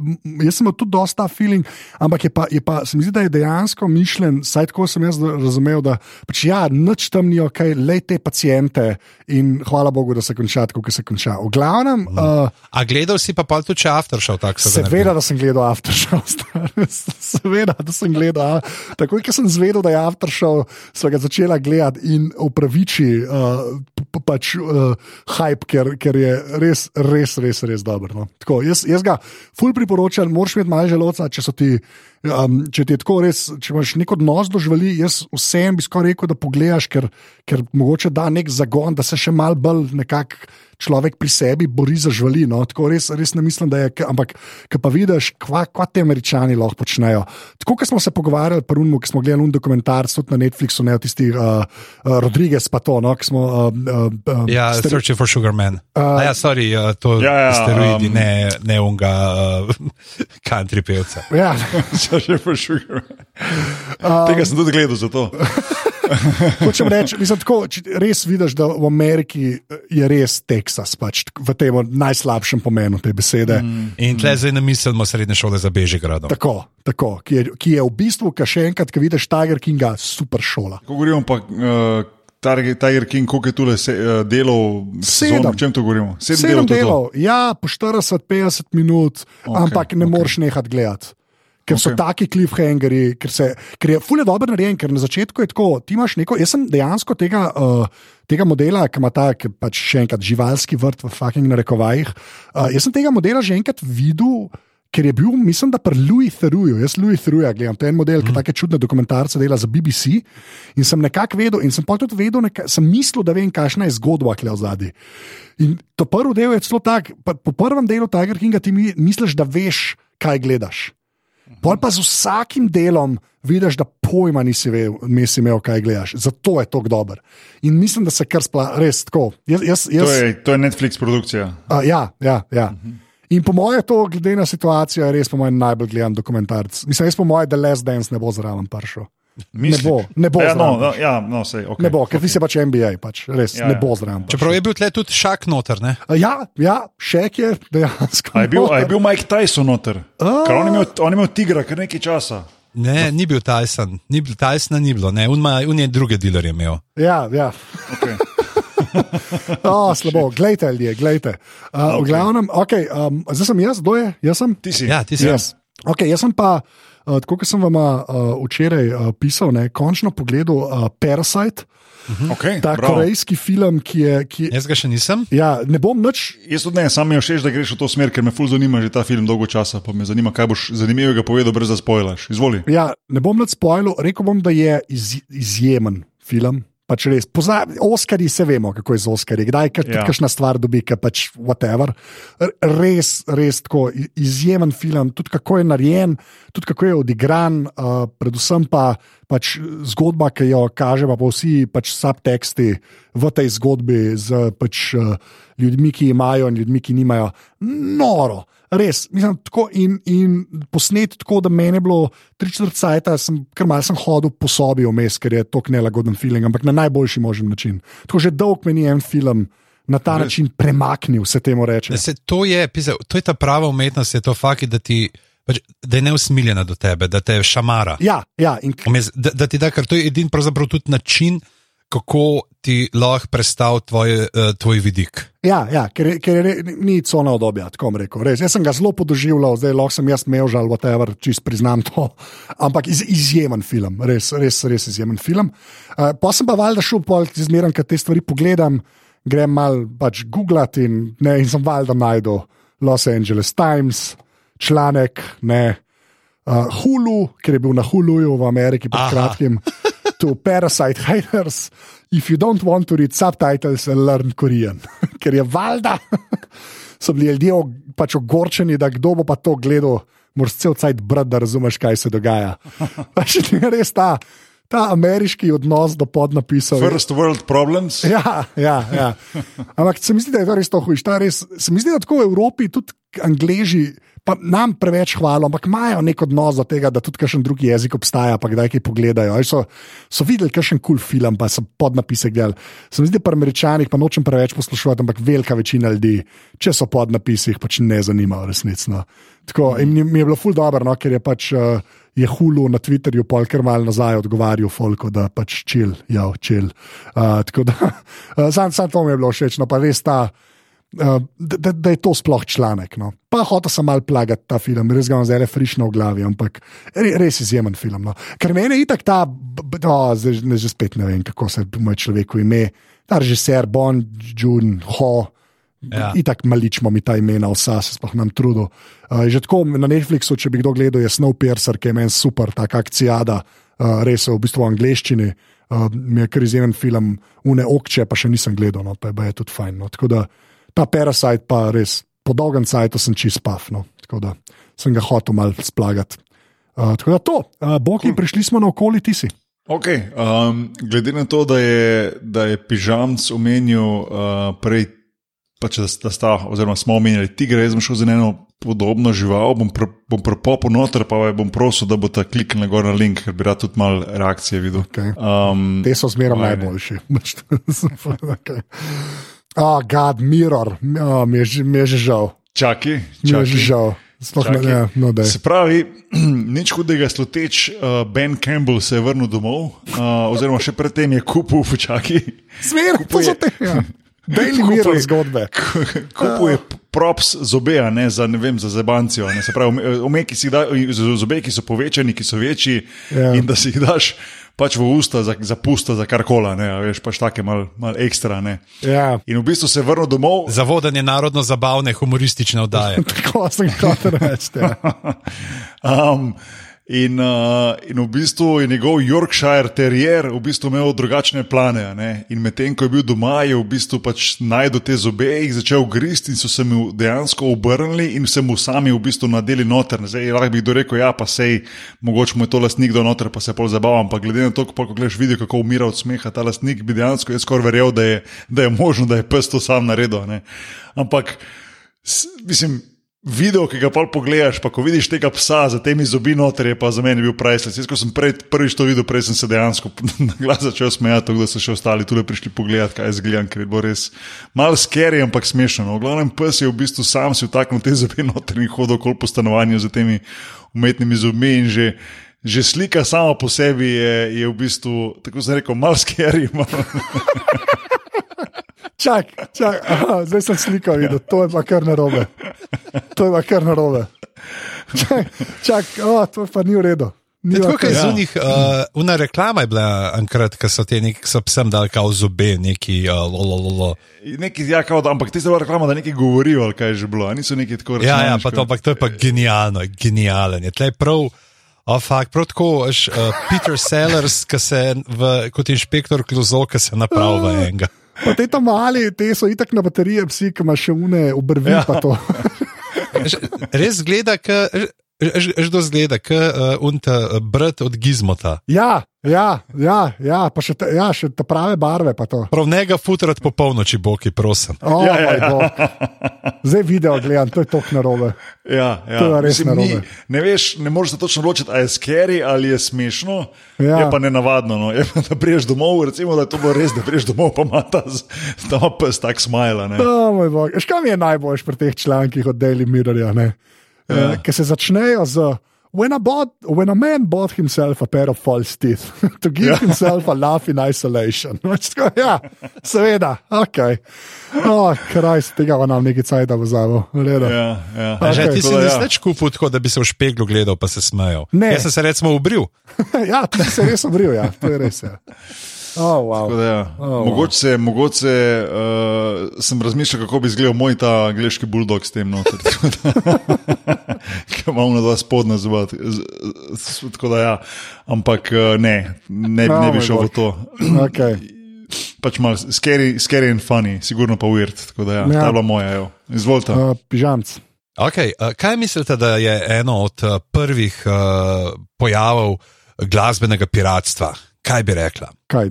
jaz sem tudi dosta feeling, ampak je pa, je pa, se mi zdi, da je dejansko mišljen, saj tako sem jaz razumel, da pač ja, nič tam ni ok, le te pacijente in hvala Bogu, da se konča tako, kot se konča. V glavnem, uh, A gledal si pa tudi če aftershow, tako ga Seveda, da sem gledal Aftershow, stari. seveda, da sem gledal. Takoj, ko sem zvedel, da je Aftershow, sem ga začela gledati in upraviči uh, p- pač, uh, hype, ker, ker je res, res, res, res dober. No. Tako, jaz, jaz ga ful priporočam, moraš imeti malo želodca, če so ti. Um, če ti je tako res, če imaš nek odnos do živali, jaz vsem bi skoraj rekel, da pogledaš, ker, ker mogoče da nek zagon, da se še mal bolj nekako človek pri sebi bori za živali. No? Tako res, res ne mislim, da je. Ampak, ki pa vidiš, kva, kva te američani lahko počnejo. Tako, kot smo se pogovarjali, prvo, ki smo gledali un dokumentarc tudi na Netflixu, ne tisti uh, uh, Rodriguez, pa to, no, ki smo. Uh, uh, Ja, stere- Searching for Sugar Man. Uh, Uh, ja, sorry, uh, to Ja, ja, steroidi, um, ne, ne unga uh, country pevca. ja, Že for sugar. Tega sem tudi gledal za to. Hočem reči, mislim, tako, res vidiš, da v Ameriki je res Teksas, pač v tem najslabšem pomenu te besede. Mm. In tle zdaj ne mislimo srednje šole za Bežigradom. Tako, tako ki, je, ki je v bistvu, ki še enkrat, ki vidiš Tiger Kinga, super šola. Ko govorimo pa. Uh, Tiger King, koliko je tule se, uh, delov, Sedem. sezon, o čem to govorimo? Sedem, Sedem delov. delov, ja, po 40-50 minut, okay, ampak ne okay. moreš nehati gledati. Ker so Okej. taki cliffhangeri, ker, se, ker je fulje dobro narejen, ker na začetku je tako, ti imaš neko, jaz sem dejansko tega, uh, tega modela, ki ima ta, ki pač še enkrat živalski vrt v fucking narekovajih, uh, jaz sem tega modela že enkrat videl. Ker je bil, mislim, da pri Louis Therouxu, jaz Louis Therouxa gledam, to je en model, ki take čudne dokumentarce dela za BBC. In sem nekako vedel, in sem pa tudi vedel, neka, sem mislil, da vem, kakšna je zgodba, ki je v zadnji. In to prvi del je celo tak, po prvem delu Tiger Kinga ti mi- misliš, da veš, kaj gledaš. Pol pa z vsakim delom vidiš, da pojma nisi ve- nisi imel, kaj gledaš. Zato je to dober. In mislim, da se kar spla, res tako. Jaz, jaz, To jaz, je, to je Netflix produkcija. a, ja, ja. ja. In po mojem, to, glede na situacijo, je res po mojem najbolj gledan dokumentarc. Mislim, jaz po mojem, da Les Dance ne bo zraven prišel. Misliš? bo, ne bo Ja, no, no, ja, no, sej, okay, Ne bo, ker ti se pač NBA, pač, res Ja, ne ja. bo zraven. prišel. Čeprav je bil tle tudi šak noter, ne? A Ja, ja, šek je dejansko. A je, bil, a je bil Mike Tyson noter? Ker on je imel, on je imel tigra, kar nekaj časa. Ne, ni bil Tyson, ni bil Tysona, ni bilo, ne, un, ma, un je druge dilerje imel. Ja, ja. Okay. Oh, slabo, glejte, ljudje, glejte. Uh, okay. V glavnem, okay, um, zdaj sem jaz, kdo je? Jaz sem. Ti si. Ja, ti si. Yes. Okay, jaz sem pa, uh, tako kot sem vam uh, včeraj uh, pisal, ne, končno pogledal uh, Parasite, Okay, ta bravo. korejski film, ki je. Ki, Jaz ga še nisem. ja, ne bom nič. Jaz tudi ne, sam mi je všeč, da greš v to smer, ker me ful zanima že ta film dolgo časa. Pa me zanima, kaj boš zanimivega povedal, brez da spoilaš. Izvoli. Ja, ne bom nič spoilil, rekel bom, da je iz, izjemen film. Pač res, poza, Oskarji se vemo, kako je z Oskarji, kdaj ka, Ja. kakšna stvar dobi, ki pač whatever. Res, res tako izjemen film, tudi kako je narejen, tudi kako je odigran, uh, predvsem pa pač zgodba, ki jo kaže, pa vsi pač subteksti v tej zgodbi z pač, uh, ljudmi, ki imajo in ljudmi, ki nimajo. Noro. Res, mislim, tako in, in posnet tako, da meni je bilo tri četrt cajta, sem kar malce sem hodil po sobi vmes, ker je to nelagoden film, ampak na najboljši možen način. Tako že dolg meni je en film na ta Res. način premaknil, se temu reče. Se, to, je, pisa, to je ta prava umetnost, je to fakt, da, ti, pač, da je neusmiljena do tebe, da te šamara. Ja, ja, in Da, da ti da, ker to je edini tudi način, kako ti lahko predstavi tvoj, uh, tvoj vidik. Ja, ja ker, ker je re- ni cona obdobja, tako bom rekel. Res. Jaz sem ga zelo podoživljal, zdaj lahko sem jaz imel žal, whatever, čist priznam to. Ampak iz, izjemen film, res, res, res izjemen film. Uh, pa sem pa valjda šel, zmeraj, kad te stvari pogledam, grem mal pač googlat in, ne, in sem valjda najdel Los Angeles Times, članek, ne. Uh, Hulu, ker je bil na Huluju v Ameriki pred Aha. kratkim, to Parasite Haters, if you don't want to read subtitles, learn Korean. ker je valjda, so bili ljudje pač ogorčeni, da kdo bo pa to gledal, moraš cel cajt brati, da razumeš, kaj se dogaja. Pač je res ta, ta ameriški odnos do podnapisov. First world problems. Ja, ja, ja. Ampak se mi zdi, da je to res to hujš. Res, se mi zdi, da tako v Evropi tudi Angleži. Pa nam preveč hvalo, ampak imajo nek odnos do tega, da tudi kakšen drugi jezik obstaja, pa kdaj kaj pogledajo. Ali So, so videli kakšen kul cool film, pa so podnapise gledali. Se mi zdi, pri američanih pa nočem preveč poslušati, ampak velika večina ljudi, če so podnapisi, jih pač ne zanimajo resnično. Tako, in mi, je bilo ful dobro, no, ker je pač uh, je hulu na Twitterju, polker mal nazaj odgovarjal Folko, da pač čil, ja, čil. Uh, tako da, sam, sam to mi je bilo všeč, no pa res ta. Uh, da, da, da je to sploh članek. No. Pa hotel sem malo plagati ta film, res ga imam zdaj le frišno v glavi, ampak re, res izjemen film. No. Ker meni je itak ta, oh, zdaj ne, že spet ne vem, kako se moj človeku ime, ta režiser Bon Jun Ho. Ja. Itak maličmo mi ta imena, vsa se sploh nam trudo. Uh, že tako na Netflixu, če bi kdo gledal, je Snowpiercer, ki je meni super, taka akcijada, uh, res je v bistvu v angleščini. Uh, mi je kar izjemen film, une okče, pa še nisem gledal, no, pa je, je tudi fajn. No. Tako da ta Parasite pa res po dolgem cajtu sem čist paf, no. tako da sem ga hotel mal splagati. Uh, tako da to, uh, Boki, cool. prišli smo na okoli ti si. Okay, um, glede na to, da je, da je pižamc omenil uh, prej, pač, da, da sta, oziroma smo omenjali tigre, jaz sem šel za eno podobno žival, bom, pr, bom prepopil noter, pa bom prosil, da boste kliknili gor na link, ker bi rad tudi malo reakcije videl. Okay. Um, Te so zmeraj najboljši. okay. Oh, God, mirror, oh, mi, je, že- mi je že žal. čakaj, Mi je že žal. Ne, ne, no, daj. Se pravi, nič hudega sluteč, uh, Ben Campbell se je vrnil domov, uh, oziroma še predtem je kupil v čaki. Smer, to so te. Ja. Daily Mirror zgodbe. Kupuje props zobe, a ne za, ne vem, za zebancijo. Ne? Se pravi, ome- omeki si da, zobe, ki so povečani, ki so večji, Ja. in da si jih daš pač v usta za, za pusto, za karkoli, ne, a veš, pač take mal, mal ekstra. Ne? Ja. In v bistvu se je vrnil domov, Za vodenje narodno zabavne humoristične oddaje. Tako sem hotel reči. Ja. Um, in, uh, in v bistvu je njegov Yorkshire terrier v bistvu imel drugačne plane. ne. In medtem ko je bil doma, je v bistvu pač najdel te zobe, jih začel gristi in so se mu dejansko obrnili in se mu sami v bistvu nadeli noter. Zdaj, lahko bi kdo rekel, ja, pa sej, mogoče mu je to lastnik do noter, pa se pol zabavam. Ampak glede na to, ko gledaš video, kako umira od smeha ta lastnik, bi dejansko jaz skoraj verjel, da je, da je možno, da je pes to sam naredil. ne. Ampak Mislim, video, ki ga pol pogledaš, pa ko vidiš tega psa za temi zobi noter, je pa za mene bil priceless. Jaz, ko sem prej, prvič to videl, prej sem se dejansko na glas začel smejati, tako da so še ostali tudi prišli pogledat, kaj jaz gledam, ker je bilo res malo scary, ampak smešno. No. Glavnem pes je v bistvu sam si vtaknil te zobe noter in hodil okoli po stanovanju z temi umetnimi zobmi in že. Že slika sama po sebi je, je v bistvu, tako sem rekel, malo scary. Malo. Čak, čak, aha, zdaj sem sliko videl, to je pa kar narobe. To je pa kar narobe. Čak, čak oh, to pa ni v redu. Ni Je Tako kot Ja. unih, uh, una reklama je bila enkrat, ko so ti neki so psem dali kao zobe, neki uh, lolololo. Neki, ja, kao, ampak ti ste reklama, da nekaj govorijo, ali kaj je že bilo, a niso neki tako Ja, ja, računalniško. pa to, ampak to je pa genialno, genialen. Je tlej prav, oh, fakt, prav tako, veš, uh, Peter Sellers, ki se v, kot inšpektor klozo, ki se napravi v enega. Pa te tam mali, te so itak na baterije, psi, ki imaš še une obrvi. Ja. Veš, Res zgleda, že do zgleda, kot uh, unta uh, brat od Gizmota. Ja, ja, ja, ja, pa še, ta, ja, še ta prave barve. pa to. Prav njega futrat po polnoči, boki, prosim. Oh, Ja, ja, ja. Zdaj video gledam, to je tok narobe. Ja, ja. To je res Mislim, ni, narobe. ne veš, ne moreš se točno ločiti, ali je scary ali je smešno. Ja. Je pa ne navadno. No. Je pa, da priješ domov, recimo, da je to bilo res, da priješ domov, pa ima ta, ta pes tak smajla. ne. Oh, mi je najboljš pri teh člankih od Daily Mirrorja? Ja. Ker se začnejo z When a, bought, when a man bought himself a pair of false teeth to give yeah. himself a laugh in isolation. Tako, ja, seveda, ok. Oh, kraj se tega nam nekaj cajt vzamo. Ja, ja. Okay. Že ti si Tako da, nis ja. več kupil, tako da bi se v špeglu gledal, pa se smejal. Ne. Jaz sem se recimo ubril. ja, ti si se res obril, ja, to je res. Ja. Oh, wow. Tako da, ja. wow. Mogoče, mogoče uh, sem razmišljal, kako bi izgledal moj ta angliški bulldog s tem noter. Ki imam na dva spodnja zuba. Tako da ja, ampak ne, ne, bi- ne Oh, bi moj šel v to. Okay. Pač malo scary, scary and funny, sigurno pa weird. Tako da ja, Ja. ta je bila moja, evo. izvolite. Uh, pižamc. Okay, uh, kaj mislite, da je eno od prvih uh, pojavov glasbenega piratstva? Kaj bi rekla? Kaj,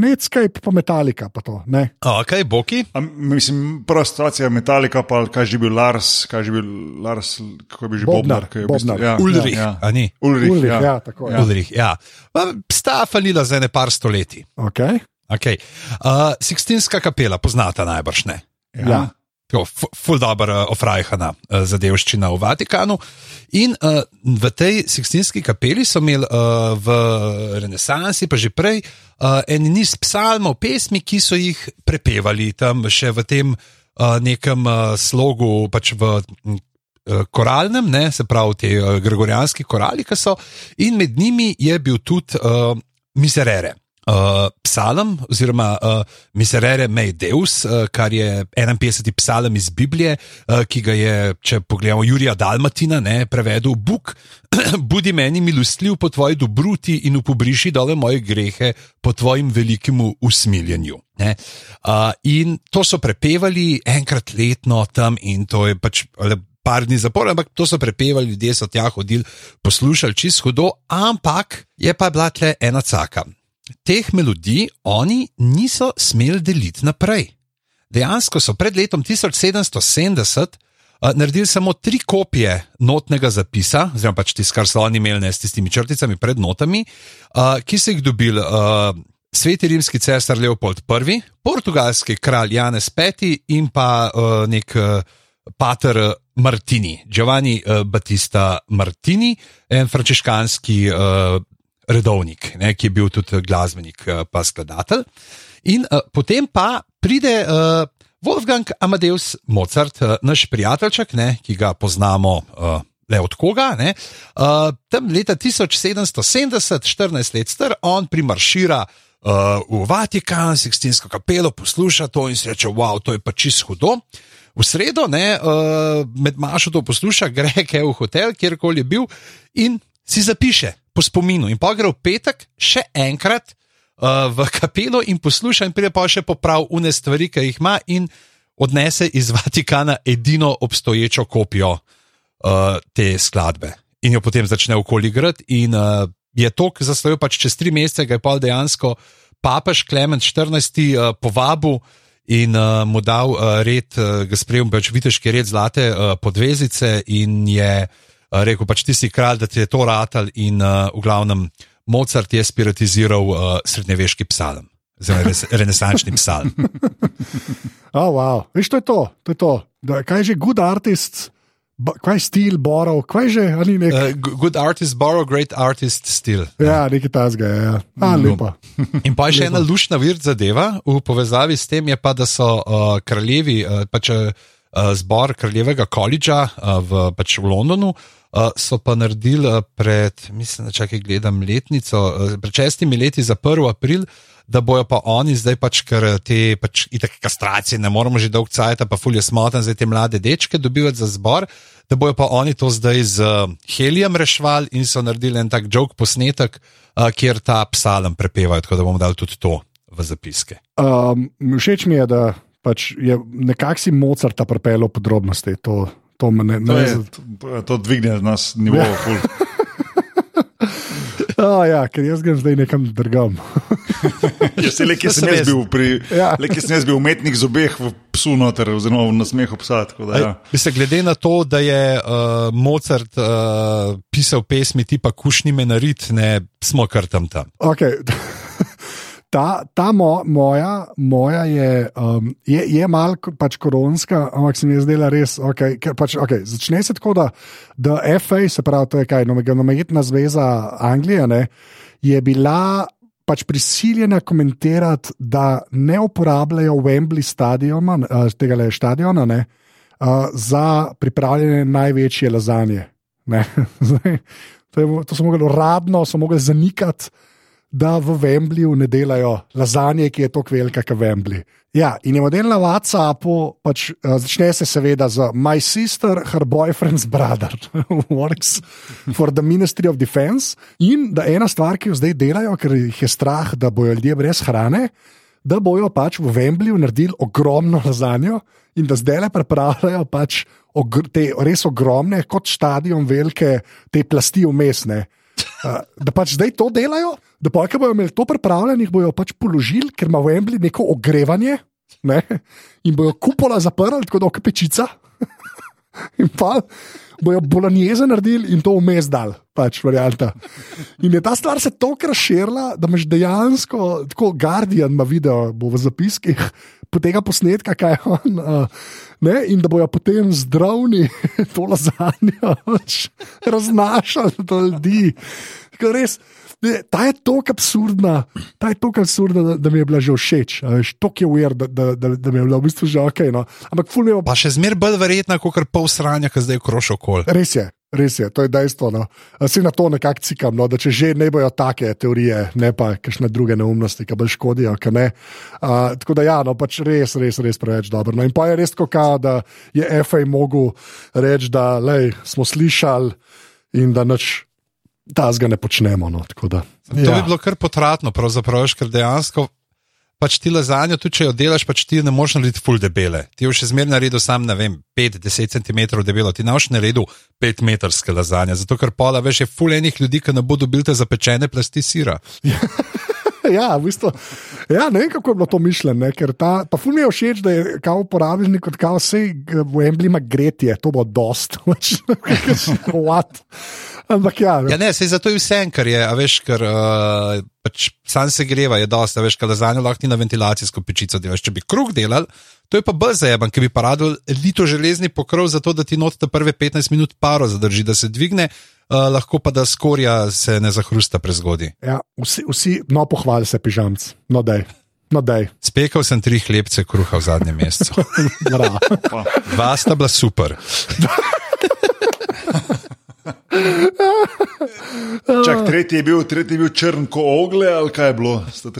Netscape, pa Metallica, pa to. Ne? Ok, Boki. A, mislim, prva situacija je Metallica, pa kaj že bil Lars, kaj že bil Lars, kako bi že Bobnar, Bobnar. Bobnar. ja, Ulrich, Ja, a ni? Ulrich, Ulrich, ja. ja, tako je. Ja. Ulrich, ja. Pa Sta falila za ne par stoletij. Okay. Okay. Uh, Sixtinska kapela, poznata najbrž ne. Ja. Tako, fu- Ful dobro uh, ofrajhana uh, zadevščina v Vatikanu. In uh, v tej Sixtinski kapeli so imeli uh, v renesansi, pa že prej, uh, en niz psalmov, pesmi, ki so jih prepevali tam še v tem uh, nekem uh, slogu, pač v. eh, Koralnem, ne, se pravi, te uh, gregorijanski korali, ki so, in med njimi je bil tudi uh, Miserere. Uh, psalm, oziroma uh, Miserere Mei Deus, uh, kar je 51. psalm iz Biblije, uh, ki ga je, če pogledamo, Jurija Dalmatina ne, prevedel: Bog, budi meni milostljiv po tvoji dobruti in upobriši dole moje grehe po tvojem velikem usmiljenju. Ne. Uh, in to so prepevali enkrat letno tam, in to je pač. Par dni zapora, ampak to so prepevali, ljudje so tja hodili, poslušali čisto hudo, ampak je pa bila tle ena caka teh melodij oni niso smeli deliti naprej. Dejansko so pred letom 1770 uh, naredili samo tri kopije notnega zapisa, oziroma pač tisto, kar so oni imeli ne, s tistimi črticami pred notami, uh, ki so jih dobili uh, sveti rimski cesar Leopold I., portugalski kralj Janez V. in pa uh, nek uh, pater Martini, Giovanni uh, Battista Martini, en frančiškanski uh, redovnik, ne, ki je bil tudi glasbenik, eh, pa skladatelj. In uh, potem pa pride uh, Wolfgang Amadeus Mozart, uh, naš prijateljček, ne, ki ga poznamo. Uh, Le od koga? ne, Uh, tam leta 1770, 14 let star, on primaršira uh, v Vatikan, Sixtinsko kapelo, posluša to in si reče: Wow, to je pa čisto hudo. V sredo, ne, uh, med Mašo to posluša, gre ke v hotel, kjerkoli je bil in si zapiše po spominu. In pa gre v petek še enkrat uh, v kapelo in posluša, in pride pa še poprav une stvari, ki jih ima, in odnese iz Vatikana edino obstoječo kopijo uh, te skladbe. In jo potem začne okoli igrati. In uh, je to, ki zastojil pač čez tri mesece, ga je pa dejansko papež Klement XIV. Uh, povabil in uh, mu dal uh, red, uh, ga sprejel pač viteški red zlate uh, podvezice in je uh, rekel, pač ti si kralj, da ti je to ratal in uh, v glavnem Mozart je spiritiziral uh, srednjeveški psalm. Zelo res, renesančni psalm. Oh, wow. Veš, to je to. to, je to. Da, kaj je že good artist, kaj je stil, borov, kaj je že, ali nek. Uh, good artist borrow, great artist still. Ja, nekaj tasga je. Ja. A, lepa. In pa je še ena lušna vir zadeva v povezavi s tem, je pa, da so uh, kraljevi, uh, pač uh, zbor kraljevega koledža uh, v, pač v Londonu. Uh, so pa naredili uh, pred, mislim, da čakaj, gledam letnico, uh, pred šestimi leti za 1. april, da bojo pa oni zdaj pač, ker te pač itak kastracije ne moramo že dolgo cajt, pa fulje smotan za te mlade dečke dobivati za zbor, da bojo pa oni to zdaj z uh, helijem rešvali in so naredili en tak joke posnetek, uh, kjer ta psalem prepevajo, tako da bomo dali tudi to v zapiske. Um, všeč mi je, da pač je nekako si Mozarta pripeljal podrobnosti. To, to me ne, To, ne je, to, to dvigne nas nivo. ful. Oh, ja, ker jaz grem zdaj nekam drugam. Ja, se le, ki sem se jaz bil, pri, Ja. le, sem jaz bil umetnik zobeh v psu noter, oziroma v nasmehu psa. tako Da, ja. Mislim, glede na to, da je uh, Mozart uh, pisal pesmi tipa Kušni me narit, ne smo kar tam tam. Okay. Ta, ta mo, moja, moja je, um, je, je malo pač koronska, ampak se mi je zdela res. Okay, pač, okay, začne se tako, da, da FA, se pravi, to je kaj, nogometna zveza Anglije, ne, je bila pač prisiljena komentirati, da ne uporabljajo Wembley stadiona, uh, tega le stadiona, ne, uh, za pripravljanje največje lazanje. Zdaj, to, je, to so mogli uradno, so mogli zanikati da v Wembleyju ne delajo lazanje, ki je tako velika kot Wembley. Ja, in je model na WhatsAppu, pač, uh, začne se seveda z My sister, her boyfriend's brother, works for the Ministry of Defense. In da ena stvar, ki jo zdaj delajo, ker jih je strah, da bojo ljudje brez hrane, da bojo pač v Wembleyju naredili ogromno lazanjo in da zdaj le pripravljajo pač te res ogromne, kot stadion, velike te plasti umestne. Uh, da pač zdaj to delajo, da pa, ki bodo imeli to pripravljeno, jih bodo pač položili, ker ima v Embli neko ogrevanje ne? in bojo kupola zaprli, tako da je pečica. in pa bojo bolonjeze naredili in to vmes dal, pač varianta. In je ta stvar se tako razširila, da imaš dejansko, tako Guardian ima video, bo v zapiskih tega posnetka, kaj je on. Uh, ne, in da bojo potem zdravni to lazanjo pač raznašali do ljudi. Res, ne, ta je tako absurdna, ta je tako absurdna, da, da mi je bila že všeč. To je uver, da, da, da, da mi je bilo v bistvu že ok. No. Ampak fulmijo. Pa še zmeraj bolj verjetna, kot kar pol sranja, ki zdaj kroši okol. Res je. Res je, to je dejstvo. No. Si na to nekako cikam, no, da če že ne bojo take teorije, ne pa kakšne druge neumnosti, ki bolj škodijo. Uh, tako da, ja, no, pač res, res, res preveč dobro. No, in pa je res tako, da je FA mogel reči, da lej, smo slišali in da nič ta zga ne počnemo. No, da, to ja. bi bilo kar potratno, ker dejansko. Pač ti lazanjo, tudi če jo delaš, pač ti ne moreš narediti full debele. Ti jo še zmeraj naredi sam, ne vem, 5-10 cm debelo, ti ne moreš narediti 5 metrske lazanje, zato ker pola veš, je full enih ljudi, ki ne bodo bili zapečene plasti sira. ja, v bistvu, ja, ne vem, kako je bilo to mišljeno, ker ta, pa ful mi je všeč, da je kao uporabnik, kot kao vse v emblema gretje, to bo dost. What? Ampak ja. ja ne, zato je vse, kar je, a veš, ker uh, pač sam se greva, je dosti, veš, kaj za njo lahko ti na ventilacijsko pečico delaš. Če bi kruh delal, to je pa brzo zajeban, ki bi paradil lito železni pokrov, zato da ti not te prve 15 minut paro zadrži, da se dvigne, uh, lahko pa da skorja se ne zahrusta prezgodi. Ja, vsi, vsi no pohvali se pižamc, no dej. No, Spekal sem tri hlebce kruha v zadnjem mesecu. Dva sta bila super. Čak, tretji, je bil, tretji je bil črn kot ogle, ali kaj je bilo?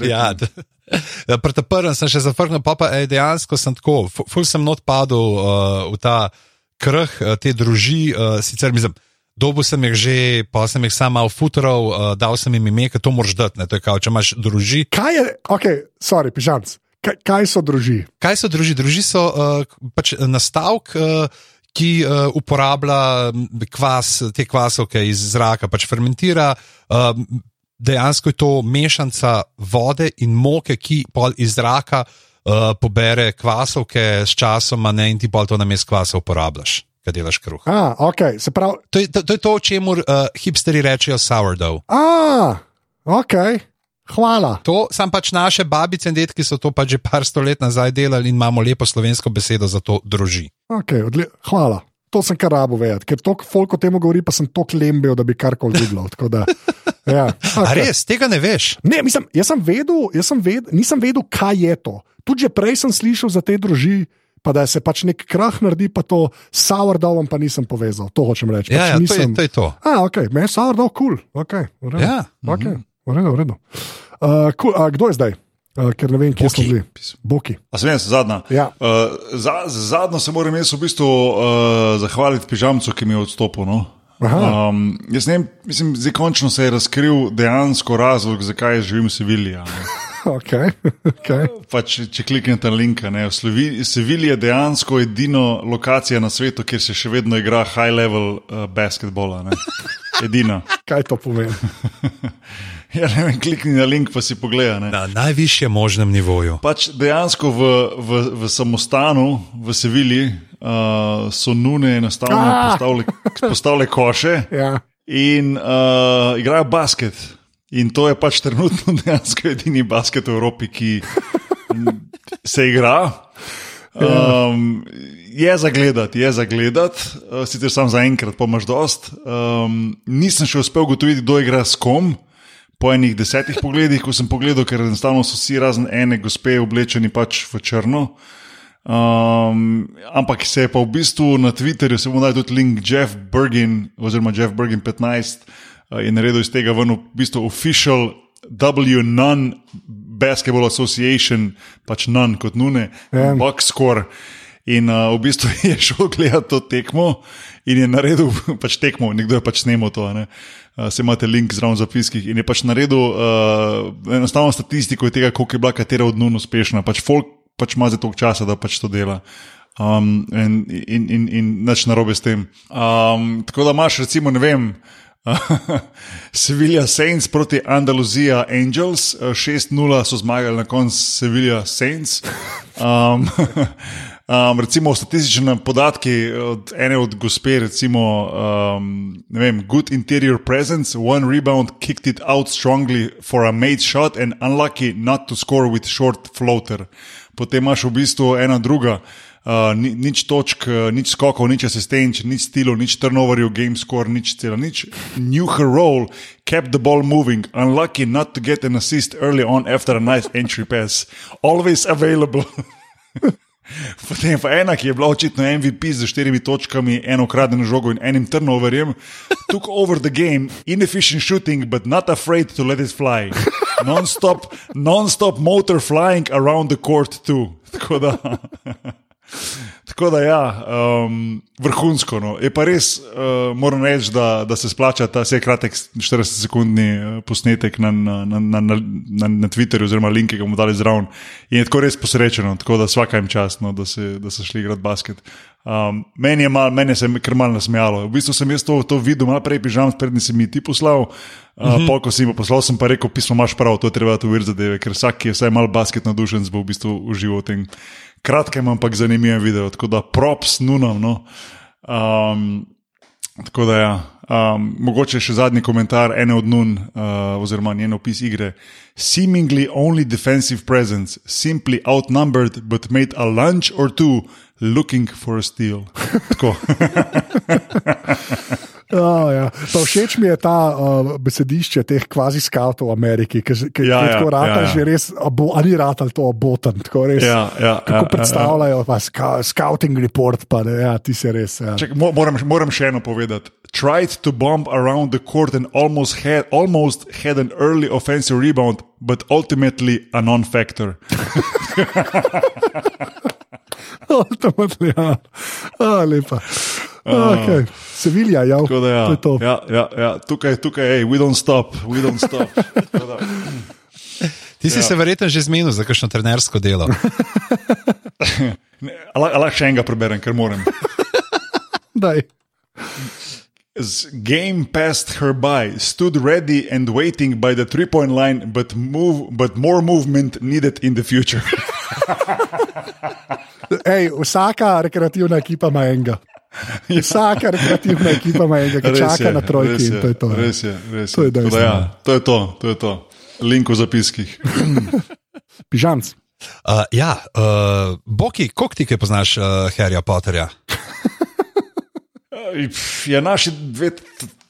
Ja, Prvi prvem sem še zafrknil, pa, pa ej, dejansko sem tako, ful sem not padel uh, v ta krh uh, te druži. Uh, sicer mislim, dobu sem jih že, pa sem jih sam malo futrov, uh, dal sem jim ime, ker to moraš dati, ne, to je kao, če imaš druži. Kaj je, ok, sorry, pižamc. Kaj, kaj so druži? Kaj so druži? Druži so uh, pač nastavek. Uh, ki uh, uporablja kvas, te kvasovke iz zraka, pač fermentira. Uh, dejansko je to mešanica vode in moke, ki pol iz zraka uh, pobere kvasovke s časom, ne in ti pol to na mestu kvasa uporabljaš. Kaj delaš kruh? Ah, okay. prav... to, je, to, to je to, o čemer uh, hipsteri rečejo sourdough. Ah, ok. Hvala. To sem pač naše babice in detki so to pač že par stolet nazaj delali in imamo lepo slovensko besedo za to druži. Okay, hvala. To sem kar rabo vedeti, ker to, folk o tem govori, pa sem to klembil, da bi karkoli videl. Ja. Okay. Res, tega ne veš? Ne, mislim, jaz sem vedel, jaz sem ved, nisem vedel, kaj je to. Tudi prej sem slišal za te druži. Pa da se pač nek krah naredi, pa to sourdough pa nisem povezal. To hočem reči. Ja, pač ja nisem... to, je, to je to. A, ok, meni je sourdough kul. Cool. Okay, ja. okay. Mm -hmm. V redu, v redu. Uh, cool, uh, kdo je zdaj? Uh, ker ne vem, kje smo bili. Boki. Sem jaz zadnja. Ja. Uh, za, zadnjo se moram jaz v bistvu uh, zahvaliti pižamcu, ki mi je odstopil. No? Um, jaz ne vem, mislim, zdaj končno se je razkril dejansko razlog, zakaj živim v Sevilji. Okay, okay. Pač, če kliknete na link, Sevilja je dejansko edina lokacija na svetu, kjer se še vedno igra high level uh, basketbola. Edina. Kaj to pomeni? Ja, ne vem, klikni na link, pa si pogledaj. Na najvišjem možnem nivoju. Pač dejansko v, v, v samostanu, v Sevilji, uh, so nune enostavno ah! postavile, postavile koše ja. in uh, igrajo basket. In to je pač trenutno dejansko edini basket v Evropi, ki se igra. Um, je za gledati, je za gledati, uh, sicer sam za enkrat, pa imaš dost. Um, nisem še uspel ugotoviti, kdo igra s kom. Po enih desetih pogledih, ko sem pogledal, ker enostavno so vsi razen ene gospe oblečeni pač v črno. Um, ampak se je pa v bistvu na Twitterju, se bomo dali tudi link Jeff Bergin, oziroma Jeff Bergin 15, uh, in naredil iz tega ven v bistvu official W-Non Basketball Association, pač non kot nune, Ja. box score. In uh, v bistvu je šel gledati to tekmo in je naredil pač tekmo, nekdo je pač snemal to. ne. Uh, se imate link zraven zapiskih in je pač naredil uh, enostavno statistiko tega, koliko je bila katera od nun uspešna. Pač folk pač ima za toliko časa, da pač to dela. Um, in in, in, in nič narobe s tem. Um, tako da imaš, recimo, ne vem. Sevilla Saints proti Andaluzija Angels, eh, 6-0 so zmagali na koncu Sevilla Saints. Um, um, recimo statistične podatki od ene od gospe, recimo, um, ne vem, good interior presence, one rebound kicked it out strongly for a made shot and unlucky not to score with short floater. Potem imaš v bistvu ena druga. Uh, ni, nič točk, uh, nič skokov, nič asistenč, nič stilov, nič turnoverjev, game score, nič celo, nič. Knew her role, kept the ball moving, unlucky not to get an assist early on after a nice entry pass. Always available. Potem pa ena, ki je bila očitno MVP z štirimi točkami, eno ukradeno žogo in enim turnoverjem, took over the game, inefficient shooting, but not afraid to let it fly. Non-stop, non-stop motor flying around the court too. Tako da. Tako da, ja, um, vrhunsko. No. Je pa res, uh, moram reči, da, da se splača ta vse kratek 40-sekundni uh, posnetek na, na, na, na, na, na Twitterju, oziroma link, ki ga bomo dali zraven. In je tako res posrečeno, tako da vsaka jim čast, no, da, se, da so šli igrati basket. Um, meni, je mal, meni se je kar malo nasmejalo. V bistvu sem jaz to, to videl, malo prej pižam, prednji si mi ti poslal. Uh, uh -huh. Polko si mi poslal, sem pa rekel, pismo imaš prav, to je treba tu vir zadeve, ker vsak, ki je vsaj malo basket navdušen, bo v bistvu užival v tem kratkem, ampak zanimivem videu. Tako da props nunam. No. Um, tako da ja. Um, mogoče še zadnji komentar ene od nun, uh, oziroma njen opis igre. Seemingly only defensive presence, simply outnumbered, but made a lunge or two looking for a steal. Tako. Oh, ja. Pa Všeč mi je ta uh, besedišče teh kvazi skavtov v Ameriki, ki Ja, ja, ja, tako rata, ja, ja. že res, abo, ali rata to abotan, tako res. Ja, ja, kako ja, ja, predstavljajo, pa ska, scouting report, pa ne, ja, ti si res. Ja. Mo- moram, moram še eno povedati. Tried to bomb around the court and almost had, almost had an early offensive rebound, but ultimately a non-factor. Ultimately, ja. A, lepa. Okay. Sevilja, ja, Tako da, ja, to je to. ja, ja, ja. Tukaj, tukaj, hej, we don't stop, we don't stop. Ti si ja. se verjetno že zmenil za kakšno trenersko delo. Lahko še enega preberem, ker moram. Daj. Z- Game passed her by, stood ready and waiting by the three-point line, but move, but more movement needed in the future. Ej, vsaka rekreativna ekipa ima enega. Vsaka rekreativna ekipa ima enega, ki Res čaka je, na trojki. res je, To je to. Res je, res To je je. Da dejstvo, Ja, to je to, to je to. Link v zapiskih. Pižamc. Uh, ja, uh, Boki, koliko ti kaj poznaš uh, Harryja Potterja? Ja, naši dve,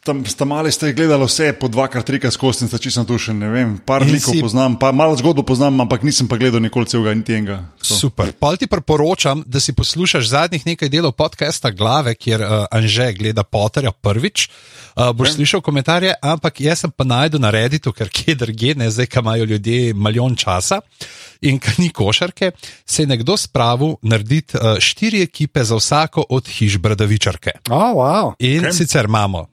tam sta mali, ste gledali vse po dvakrat, trikrat skozi, sta čisto dušen. Ne vem, par In likov si- poznam, pa malo zgodbo poznam, ampak nisem pa gledal nikoli celega, niti enega. To. Super. Pol ti priporočam, da si poslušaš zadnjih nekaj delov podcasta Glave, kjer uh, Anže gleda Potterja prvič. Uh, boš slišal komentarje, ampak jaz sem pa najdel na Redditu, ker kje drugje, ne zdaj, ko imajo ljudje milijon časa in ko ni košarke, se je nekdo spravil narediti uh, štiri ekipe za vsako od hiš Bradavičarke. Oh, wow. In okay. sicer imamo,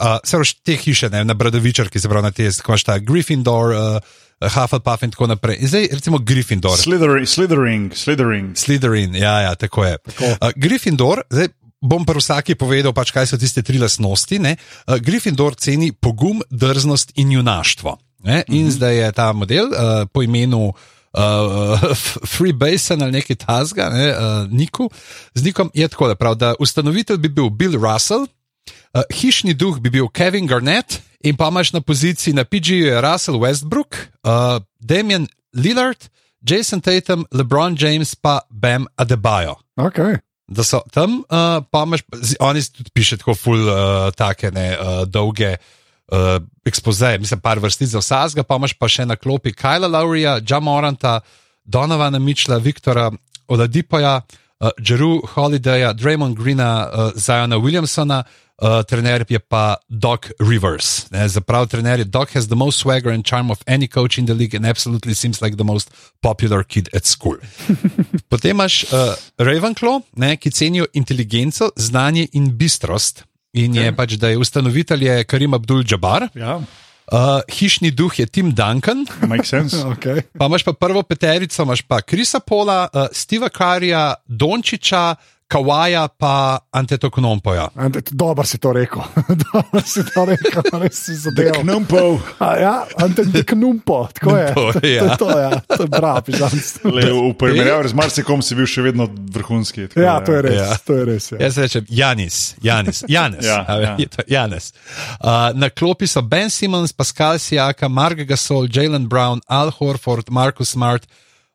uh, se pravi, te hiše, ne, na Bradavičarki, se pravi, na te, ko imaš ta Gryffindor, uh, Hufflepuff in tako naprej. In zdaj, recimo, Gryffindor. Slithering, slithering, slithering. Slytherin, ja, ja, tako je. Tako. Uh, Gryffindor, zdaj bom pa vsaki povedal, pač, kaj so tiste tri lastnosti. ne. Uh, Gryffindor ceni pogum, drznost in junaštvo. Ne? In mm -hmm. zdaj je ta model uh, po imenu. Uh, Freebasen ali nekaj tasga, ne, uh, Niku. Z Nikom je tako, da, prav, da ustanovitelj bi bil Bill Russell, uh, hišni duh bi bil Kevin Garnett In pa imaš na poziciji na PG Russell Westbrook, uh, Damien Lillard, Jason Tatum, LeBron James, pa Bam Adebayo. Okay. Da so tam, uh, pa imaš, oni tudi piše tako ful, uh, take ne, uh, dolge uh, ekspozeje, mislim, par vrstic za vsakega, pa imaš pa še na klopi Kyla Laurija, Jamoranta, Donovana Mičla, Viktora Oladipoja, uh, Jeru Holidaya, Draymond Greena, uh, Zajona Williamsona. Uh, trener je pa Doc Rivers. Ne, zaprav trener je Doc has the most swagger and charm of any coach in the league and absolutely seems like the most popular kid at school. Potem imaš uh, Ravenclaw, ne, ki cenijo inteligenco, znanje in bistrost. In je pač, da je ustanovitelj je Karim Abdul Jabbar, Ja, uh, hišni duh je Tim Duncan, makes sense. Okay. pa imaš pa prvo peterico, imaš pa Krisa Pola, uh, Steva Karija, Dončiča, Kawaja pa Antetokonompoja. Dobro si to rekel. Dobro si to rekel, res si zadeval. Knumpov. A Ja, antentiknumpo, tako je. To, To ja. je to, ja. To je prav, pižamstvo. Le, v primerjavi z marsikom si bil še vedno vrhunski. tako Ja, to je res. Ja. To je res ja. Jaz rečem Janis, Janis, Janis. Ja, ja. to Janis. Uh, na klopi so Ben Simmons, Pascal Siaka, Mark Gasol, Jalen Brown, Al Horford, Marcus Smart,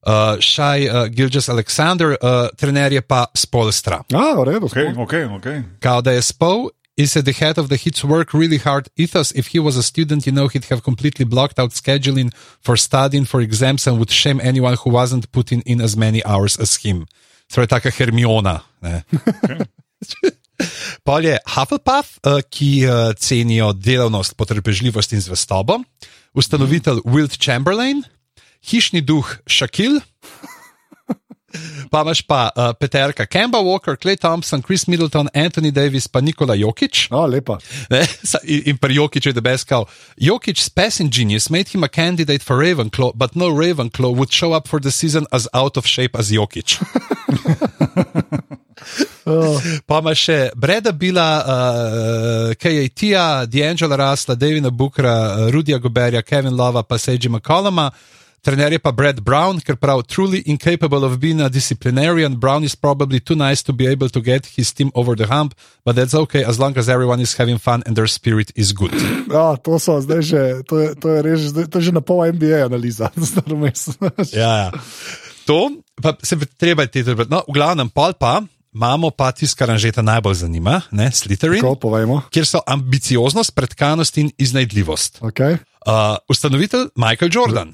uh, Shai uh, Gilges Alexander, uh, trener je pa Spolstra. A, v redu. Okay, spol- okay, okay. Kao da je Spol. Is at the head of the Hits work really hard ethos. If he was a student, you know, he'd have completely blocked out scheduling for studying for exams and would shame anyone who wasn't putting in as many hours as him. Torej, taka Hermiona. Ne? Pol je Hufflepuff, eh, ki eh, cenijo delavnost, potrpežljivost in zvestobo, ustanovitelj Wilt Chamberlain, hišni duh Shaquille, pa imaš pa uh, Peterka, Kemba Walker, Clay Thompson, Chris Middleton, Anthony Davis, pa Nikola Jokic. A, lepa. Ne, in in pri Jokiču je debeskal. Jokic's passing genius made him a candidate for Ravenclaw, but no Ravenclaw would show up for the season as out of shape as Jokic. Oh, Pa ima še Breda Bila, uh, KAT-a, D'Angela Rasla, Davina Bookera, Rudija Goberja, Kevin Lova, pa Seiji McColluma. Trener je pa Brad Brown, ker pravi, truly incapable of being a disciplinarian. Brown is probably too nice to be able to get his team over the hump, but that's okay as long as everyone is having fun and their spirit is good. ja, to so zdaj že, to je, to je res, to je že na pol MBA analiza. zdaj vmes. Ja, ja. To pa se treba ti tudi. No, v glavnem, pol pa imamo pa tisto, kar nam že najbolj zanima, ne, Slytherin. Tako povejmo. kjer so ambicioznost, predkanost in iznajdljivost. Okay. Uh, ustanovitelj Michael Jordan,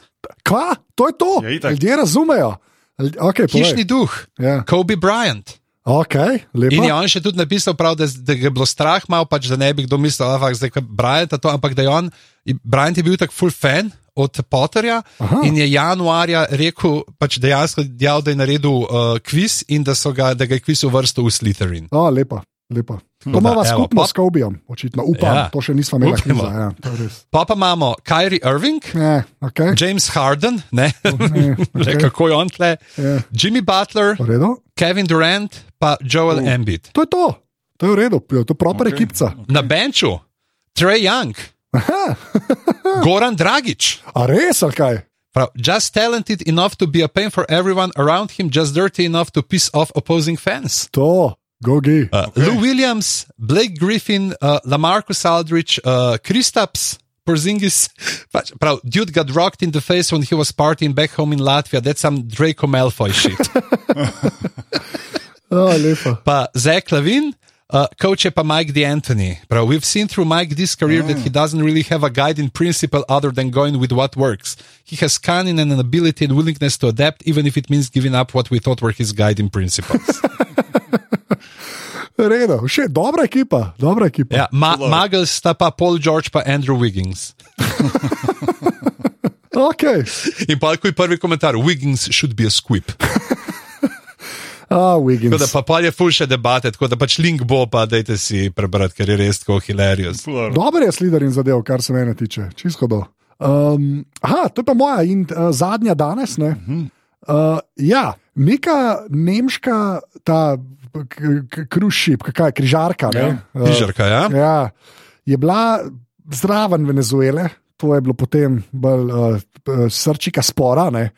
Kva? To je to. Ja, itak. Ljudje razumejo. Okay, hišni duh, Ja. Kobe Bryant. Okay, In je lepa. on še tudi napisal, prav, da, da ga je bilo strah, malo pač, da ne bi kdo mislil, da je Bryant, to, ampak da je on, Bryant je bil tak full fan. Od Potterja Aha. in je januarja rekel, pač dejansko dejal, da je naredil uh, kviz in da, so ga, da ga je kviz uvrstil v Slytherin. O, lepa, lepa. To Da, imamo skupno pa- s Kobijem, očitno. Upam, Ja. to še nismo imeli. Kviza, Ja, je. Pa pa imamo Kyrie Irving, Ja, okay. James Harden, ne, okay. okay. kako je on tle, Ja. Jimmy Butler. Kevin Durant, pa Joel uh. Embiid. To je to. To je v redu, to je proper okay. ekipca. Na benču Trey Young, Goran Dragič. A res, ali kaj? Prav, just talented enough to be a pain for everyone around him, just dirty enough to piss off opposing fans. To, gogi. Uh, okay. Lou Williams, Blake Griffin, uh, Lamarcus Aldrich, uh, Kristaps, Porzingis. Pač, Prav, dude got rocked in the face when he was partying back home in Latvia. That's some Draco Malfoy shit. Oh, lepa. pa Zach Lavin, uh, coach je pa Mike D'Antoni. Prav, we've seen through Mike this career that he doesn't really have a guiding principle other than going with what works. He has cunning and an ability and willingness to adapt, even if it means giving up what we thought were his guiding principles. V redu, še dobra ekipa, dobra ekipa. ja, ma Muggles sta pa Paul George pa Andrew Wiggins. Okay. In pa ko je prvi komentar, Wiggins should be a squib. A, Tako Wiggins. da pa pa je ful še debate, tako da pač link bo, pa dajte si prebrati, ker je res tako hilarious. Dober je slider in zadev, kar se mene tiče, čisto do. Um, aha, to je pa moja in uh, zadnja danes. ne. Uh, ja, neka nemška, ta krušip, kaj je križarka. ne, Ja, uh, Križarka, ja? Ja, je bila zraven Venezuele, to je bilo potem bolj uh, srčika spora. Ne?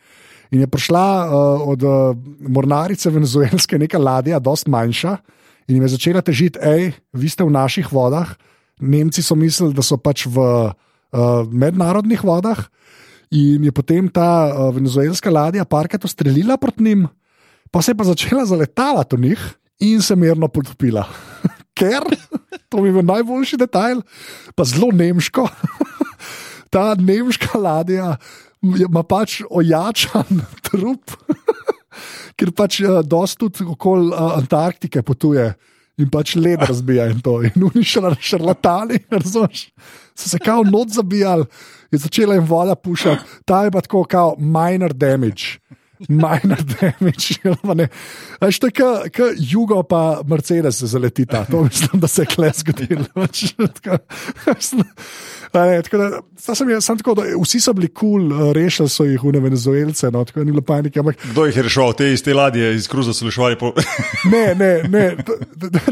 In je prišla uh, od uh, mornarice venezuelske neka ladja, dost manjša, in jim je začela težiti, hej, vi ste v naših vodah, Nemci so mislili, da so pač v uh, mednarodnih vodah, in je potem ta uh, venezuelska ladja parkrat ustrelila proti njim, pa se je pa začela zaletavati v njih in se mirno potopila. Ker, to je bil najboljši detajl, pa zelo nemško. ta nemška ladja ima pač ojačan trup, ker pač uh, dosta tudi okoli uh, Antarktike potuje. In pač led razbija in to, in uniščala šarlatani, razumeš? So se kao noč zabijali, je začela jim voda pušati, ta je pa tako kao minor damage. Minor damage, Veš, to je kot jugo, pa Mercedes se zaletita. To mislim, da se je kles zgodilo. Ne, tako da, sem je, sem tako, da, vsi so bili kul, cool, rešili so jih v Venezuelce. No, tako, ni panike, ampak, Kdo jih je rešil, te iz te ladje, iz Kruza so rešili? Po... ne, ne, ne.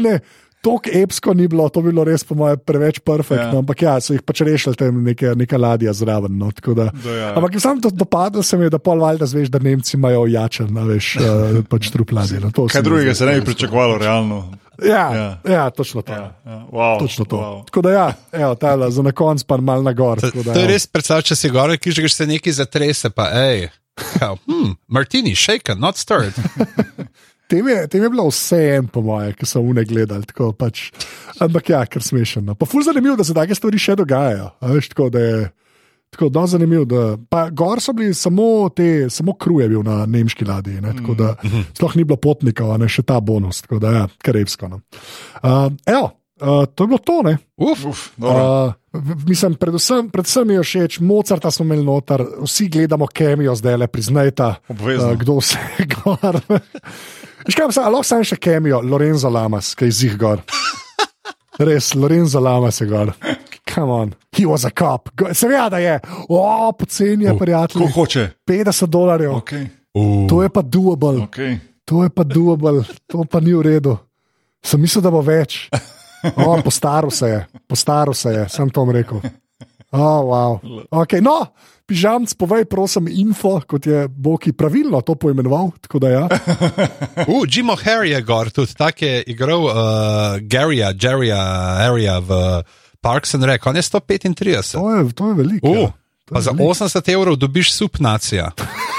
ne. Tok epsko ni bilo, to bi bilo res, po mojem, preveč perfektno. Ja. Ampak ja, so jih pač rešili tam neke, neka ladja zraven. No, da, da, ja. Ampak sam to dopadlo se mi je, da pol valjda zveš, da Nemci imajo jačen, veš, uh, pač trup ladje. No, Kaj drugega se ne bi pričakovalo, realno. Ja, ja. ja, točno to. Ja, ja. Wow, točno to. wow. Tako da, ja, evo, tale, za na konc pa mal na gor. To, tako da, to je res predstavljaj, če si gore, ki že se nekaj zatrese, pa hej. Hmm, Martini, shaken, not stirred. Tem je, tem je bilo vse en, po moje, ki so vne gledali. Tako, pač, ampak ja, ker smešno. No. Pa ful zanimivo, da se take stvari še dogajajo. a Veš, tako, da je, tako da je zanimivo. Da, pa gor so bili samo te, samo kruje bil na nemški ladji. Ne, tako da sploh ni bilo potnikov, a ne še ta bonus. Tako da ja, karevsko. No. Uh, evo, uh, to je bilo to, ne. Uf, Uf, dobro. Uh, mislim, predvsem, predvsem mi je všeč, Mozarta smo imeli noter, vsi gledamo kemijo zdaj le, priznajta, Obvezno. uh, kdo vse je gor. Veš kaj, lahko sam še kemijo, Lorenzo Lamas, ki je zih gor. Res, Lorenzo Lamas je gor. Come on, he was a cop. Seveda da je, o, poceni je, Ko prijatelj. hoče? 50 dolarjev, Okay. uh, to je pa doable. Okay. To je pa doable, to pa ni v redu. Sem mislil, da bo več. O, postaro se je, postaro se je, sem to rekel. Oh, wow. okay, no, pižamc, povej, prosim, info, kot je Boki pravilno to poimenoval. tako da Ja. uh, Jim O'Harry je gor, tudi tak je igral uh, Garyja, Jerryja, Harryja v Parks and Rec, on je 135. To, je, to je veliko. Uh, ja. To pa je za veliko. 80 evrov dobiš subnacija.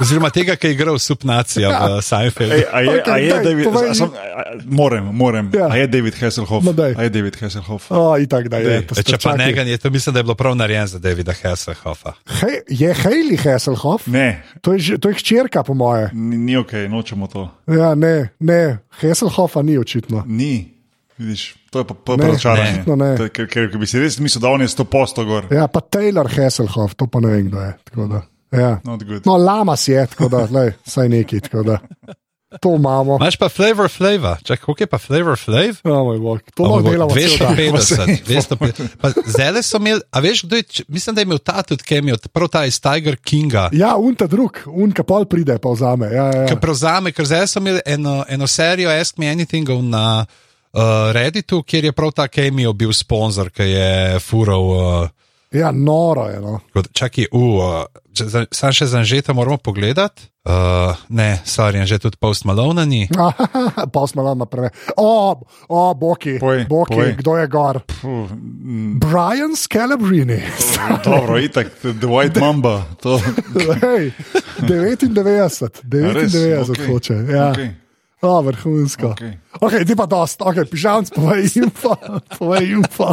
Oziroma tega, ki je igral subnacija v Seinfeldu. A je, a Okej, je daj, David, povej. a, sam, a, a, moram, moram. Ja. A je David Hasselhoff? No, daj. a je David Hasselhoff? O, itak, da je. Dej. to E, ste Če pa ne, je to mislim, da je bilo prav narejen za Davida Hasselhoffa. Hej, je Hailey Hasselhoff? Ne, To je, to je hčerka, po moje. ni, ni ok, nočemo to. Ja, ne, ne, Hasselhoffa ni očitno. Ni. Vidiš, to je pa, pa Ne, razočaranje. očitno ne. To je, Ker, ker, ker bi si res mislil, da on je 100 posto gor. Ja, pa Taylor Hasselhoff, to pa ne vem, kdo je. Ja. Not good. No, lamas je, tako da, lej, saj neki, tako da. To imamo. Imaš pa flavor flavor, čakaj, koliko je pa flavor flav? Oh, moj bog, to Oh, delamo cel dan. 250, 250. Pa Zdaj so imeli, a veš, kdo je, č- mislim, da je imel ta tudi kemijo, prav ta iz Tiger Kinga. Ja, unta drug, unka pol pride, pa vzame. Ja, ja, ja. prevzame, ker zdaj so imeli eno, eno serijo Ask Me Anything na uh, Redditu, kjer je prav ta Kemijo bil sponzor, ki je fural. Uh, ja noro je. No. Čakaj, uh, sam še za Anžeta moramo pogledati. Uh, ne, sorry, že tudi post Malone ni. pa smo lama prve. O, o, Boki, Povej, Boki povej. kdo je gor? Puh, mm, Brian Scalabrini. dobro, itak, The White Mamba. To, Hej, 99, 99 okej, hoče. Ja. okej. O, vrhunsko. Okej. Okay, ti pa dost, okay, pižamc, povej info. Povej info.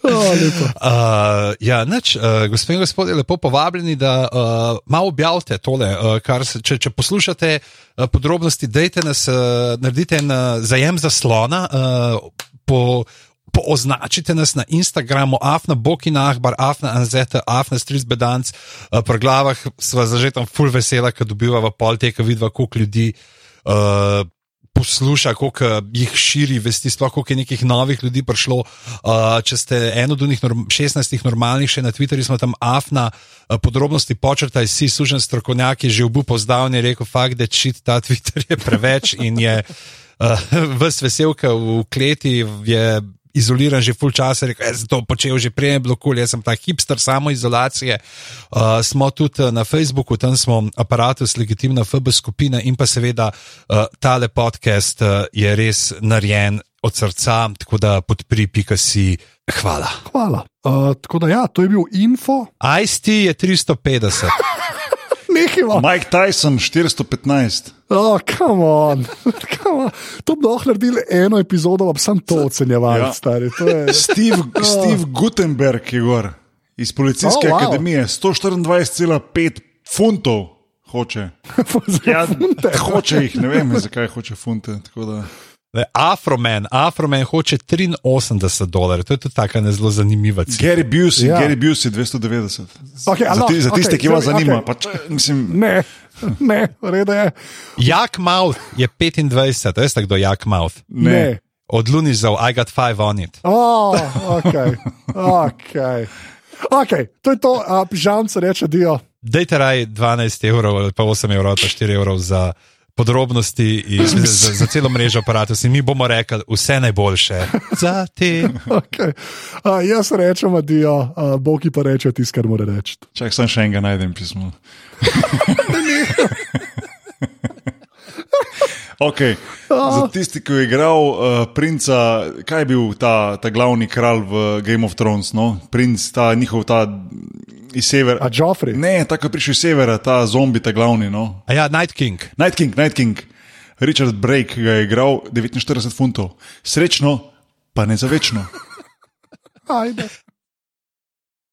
O, lepo. Uh, ja, nič, uh, gospe in gospodje, lepo povabljeni, da uh, malo objavite tole. Uh, kar se, če, če poslušate uh, podrobnosti, dajte nas, uh, naredite en uh, zajem zaslona. Uh, po, Pooznačite nas na Instagramu, afna Bokinahbar, afna Anzeta, afna Strizbedanc, uh, pri glavah sva zažetam full vesela, ker dobivava pol tega, vidva, koliko ljudi uh, posluša, koliko jih širi vesti, sploh koliko je nekih novih ljudi prišlo. Uh, če ste eno od njih norm, 16 normalnih, še na Twitterju smo tam afna, uh, podrobnosti počrtaj, si sužen strokovnjak je že v Bupu zdavni rekel, fakt, da čit ta Twitter je preveč in je uh, ves veselka v kleti. Je, Izoliran že full časa, rekel, jaz sem to počel že prej, je bilo kul, cool, jaz sem ta hipster samoizolacije. Uh, smo tudi uh, na Facebooku, tam smo aparatus, legitimna FB skupina in pa seveda uh, tale podcast uh, je res narejen od srca, tako da podpri, pika si. Hvala. Hvala. Uh, tako da, ja, to je bil info. ICT je 350. Nehimo. Mike Tyson 415. Oh, come on. Come on. To bi lahko naredili eno epizodo, pa sem to ocenjeval, Ja. stari. To je... Steve, Steve Gutenberg je gor iz policijske Oh, oh, wow. akademije, 124,5 funtov hoče. Ja, hoče jih, ne vem, zakaj hoče funte. tako da- Le, Afroman, Afroman hoče 83 dolarjev, to je tudi tako ne zelo zanimiva cifra. Gary Busey, Ja. Gary Busey 290. Okay, Za, ti, za tiste, okay, ki vas zdaj- zanima. Okay. Če, mislim, Ne, ne, reda je. Jak Mouth je 25, veste kdo je Jak Mouth? Ne. ne. Od Lunizov, I got five on it. Oh, okay. Okay. Okay, to je to, a pižamce reče dio. Dajte raj 12 evrov ali pa 8 evrov, pa 4 evrov za podrobnosti in za, za, za celo mrežo aparatov. In mi bomo rekli vse najboljše za te. Okay. A, jaz rečem adijo, a, Boki pa reče tisto, kar mora reči. čak sem še enega najdem pismo. Okay. Za tisti, ki je igral uh, princa, kaj je bil ta, ta glavni kralj v Game of Thrones, no? princ, ta njihov ta iz severa. A Joffrey? Ne, tako je prišel iz severa, ta zombi, ta glavni. No? A ja, Night King. Night King, Night King, Richard Brake ga je igral 49 funtov. Srečno, pa ne za večno. Ajde.